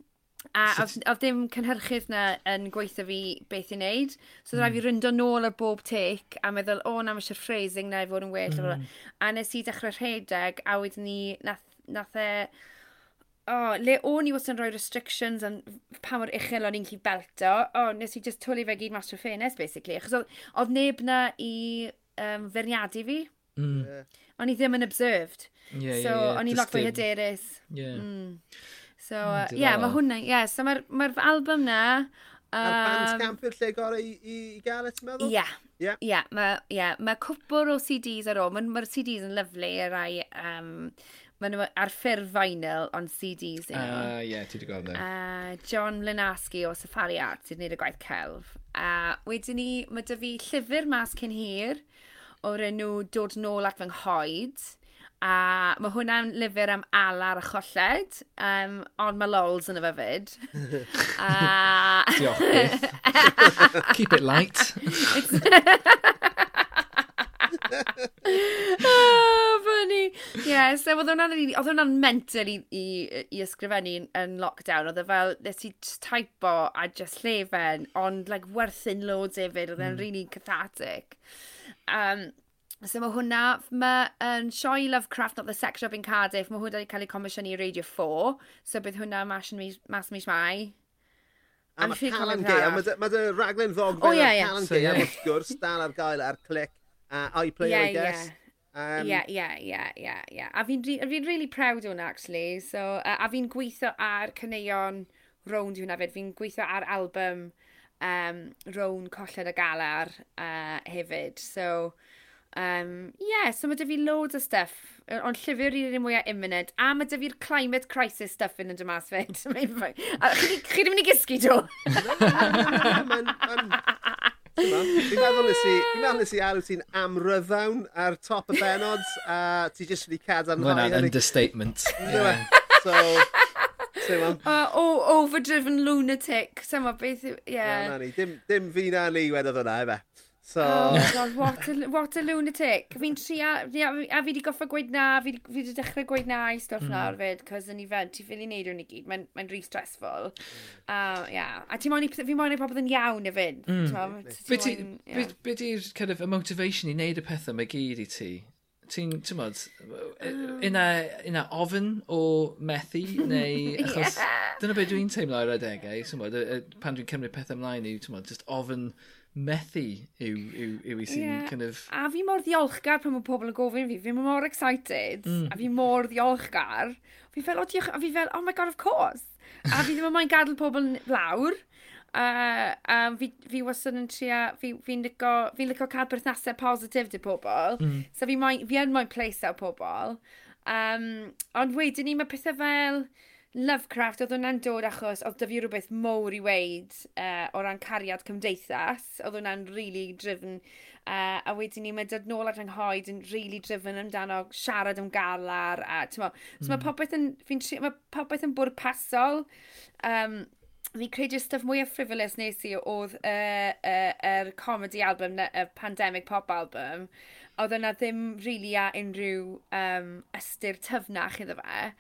C: a oedd ddim cynhyrchydd na yn gweithio fi beth i wneud. So mm. rhaid fi ryndo nôl ar bob tic a meddwl, o, oh, na, eisiau phrasing na i fod yn well. Mm. A nes i dechrau rhedeg a wedyn ni, nath, nath e... O, oh, le o'n i wastad yn rhoi restrictions am pa mor uchel o'n i'n gallu belto. O, oh, nes i just twlu fe gyd mas trwy ffenes, basically. Achos oedd neb na i um, ferniadu fi. Mm. Yeah o'n i ddim yn observed. Yeah, so, yeah, yeah. o'n i lot fwy hyderus. Yeah. Mm. So, uh, yeah, mae hwnna, ie, yeah, so mae'r ma album na...
B: Um, A'r Bandcamp lle gorau i, i, i gael, eto meddwl?
C: Ie. Yeah. Yeah. Yeah, mae yeah, ma cwpwr o CDs ar ôl. Mae'r ma CDs yn lyflu, y rai... Um, Mae nhw ar ffurf vinyl, ond CDs.
A: Ah, uh, ie, yeah, ti wedi gweld
C: uh, John Linaski o Safari Art, sydd wneud y gwaith celf. Uh, wedyn ni, mae dy fi llyfr mas cyn hir, o'r enw Dod Nôl at Fy Nghoed. A mae hwnna'n lyfr am alar a cholled, um, ond mae lols yn y fyfyd.
A: a... Diolch, Keep it light.
C: oh, funny. Ie, yeah, so oedd hwnna'n really, mental i, i, i ysgrifennu yn, lockdown. Oedd e fel, nes i typo a just llefen, ond like, werthyn loads efyd, oedd e'n mm. really cathartic. Um, So mae hwnna, mae um, Sioi Lovecraft, not the sex shop in Cardiff, mae hwnna wedi cael ei comisiynu i Radio 4. So bydd hwnna mas, mis, mas mis Mai.
B: A mae Calan Gay, a mae dy raglen ddog fel Calan Gay, am wrth gwrs, dal ar gael ar clic, a iPlayer, yeah, I guess.
C: Yeah. Um, yeah, yeah, yeah, yeah, yeah. A fi'n fi, fi really proud o'n actually. So, uh, a fi'n gweithio ar cyneuon rownd i hwnna fyd. Fi'n gweithio ar album um, rown colled y galar uh, hefyd. So, um, yeah, so mae dy fi loads o stuff, ond llyfr i'r un mwyaf imminent, a mae dy fi'r climate crisis stuff yn y dymas fed. Chi ddim yn ei gysgu, do?
B: Fi'n meddwl nes i, fi'n meddwl nes i alw ti'n amryddawn ar top y benod, a ti jyst wedi cadarnhau hynny.
A: Mae'n understatement.
B: So,
C: rwan. O, overdriven lunatic. Sama beth yw... Ie. Yeah.
B: No, dim, dim fi na ni wedodd hwnna, efe. So...
C: Oh, God, what, a, what a lunatic. Fi'n tria... A fi wedi goffa gweud na, fi wedi dechrau gweud na i stwff mm. nawr fyd, cos yn event, ti ffili neud o'n i gyd, mae'n ma rhi stressful. Uh, yeah. A ti'n moyn i, fi moyn i pobl yn iawn y fyd. Mm.
A: Be di'r kind of y motivation i wneud y pethau mae gyd i ti? ti'n, ti'n bod, yna, oh. yna ofyn o methu, neu, achos, yeah. dyna beth dwi'n teimlo ar adegau, ti'n bod, pan dwi'n cymryd pethau ymlaen i, ti'n bod, just ofyn methu yw, yw, yw i sy'n yeah. kind of...
C: A fi mor ddiolchgar pan mae pobl yn gofyn fi, fi mor excited, mm. a fi mor ddiolchgar. Fi fel, o diolch, a fi fel, oh my god, of course. A fi ddim yn moyn gadw pobl lawr. A, a fi, fi wastad yn tria, fi'n fi lico, fi lico cael berthnasau positif di pobl. Mm. So fi, moyn, fi yn moyn pleisau pobl. Um, ond wedyn ni mae pethau fel Lovecraft, oedd hwnna'n dod achos oedd dyfu rhywbeth mowr i weid uh, o ran cariad cymdeithas. Oedd hwnna'n really driven. Uh, a wedyn ni, mae dod nôl at ynghoed yn really driven amdano siarad am galar. A, mo, so mm. mae popeth yn, fi'n tri, mae popeth yn bwrpasol. Um, fi credu stuff mwyaf frivolous nes i oedd y uh, uh, er comedy album, y Pandemic Pop album, oedd yna ddim really a unrhyw um, ystyr tyfnach iddo fe,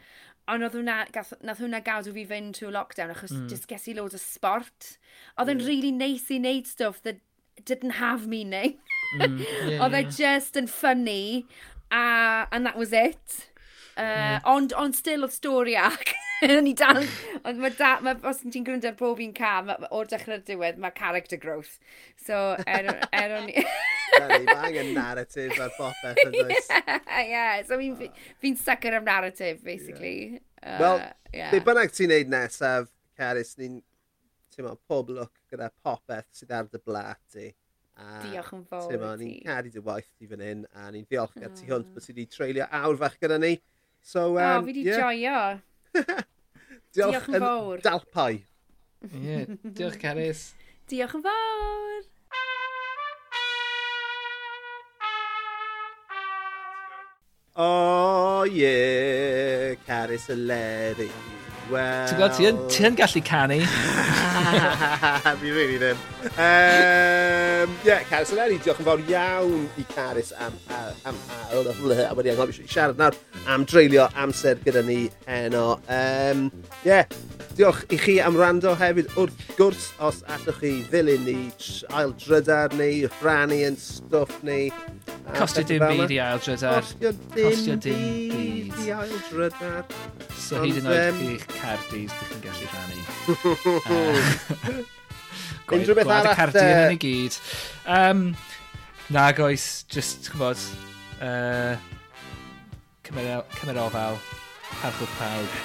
C: ond oedd hwnna, gath, nath hwnna gadw fi fynd trwy lockdown achos mm. just ges i loads o sport. Oedd yn mm. really neis nice i wneud stuff that didn't have meaning. mm, yeah, oedd e yeah. just yn funny, a, and that was it. Uh, mm. Ond on still oedd stori ac. o'n i dan, ond mae da, ma, os ti'n gwrando ar bob un cam, o'r dechrau'r diwedd, mae character growth. So, er, er o'n i...
B: Mae angen narrative ar popeth yn
C: does. Yeah, so fi'n oh. fi ah. sucker am narrative, basically.
B: Yeah. Uh, Wel, yeah. be bynnag ti'n neud nesaf, Caris, ni'n ti'n teimlo pob look gyda popeth sydd ar dy blat ti.
C: Diolch yn fawr ti.
B: Ni'n caru dy waith ti fan hyn, a ni'n diolch oh. ti hwnt ah. bod ti wedi treulio awr fach gyda ni. So,
C: um, oh, fi wedi yeah. joio.
B: Diolch yn fawr. Dalpau.
A: yeah, diolch Caris.
C: Diolch yn fawr.
B: Oh, ie, yeah, Caris y Leri. Well...
A: Ti'n gweld, ti yn, ti gallu canu.
B: Fi really ddim. Um, yeah, Caris Eleri, diolch yn fawr iawn i Caris am... am, am, am wedi anghofio siarad nawr am dreulio amser gyda ni heno. Um, yeah, diolch i chi am rando hefyd wrth gwrs os allwch chi ddilyn ni ail drydar neu rhannu yn stwff ni.
A: Costio dim byd i ail drydar.
B: Costio dim byd i ail drydar.
A: So hyd yn oed chi'ch cardis, ddech chi'n gallu rhannu. Unrhyw beth arall... Gwad y cardi yn y gyd. Um, na, goes, just, chybod, uh, cymer ofal, harchwch pawb.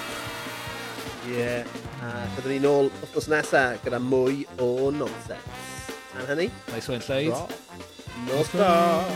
B: Ie, yeah. a byddwn ni'n ôl wythnos nesaf gyda mwy o nonsens. Tan hynny?
A: Nice one, Lleid.
B: No stop.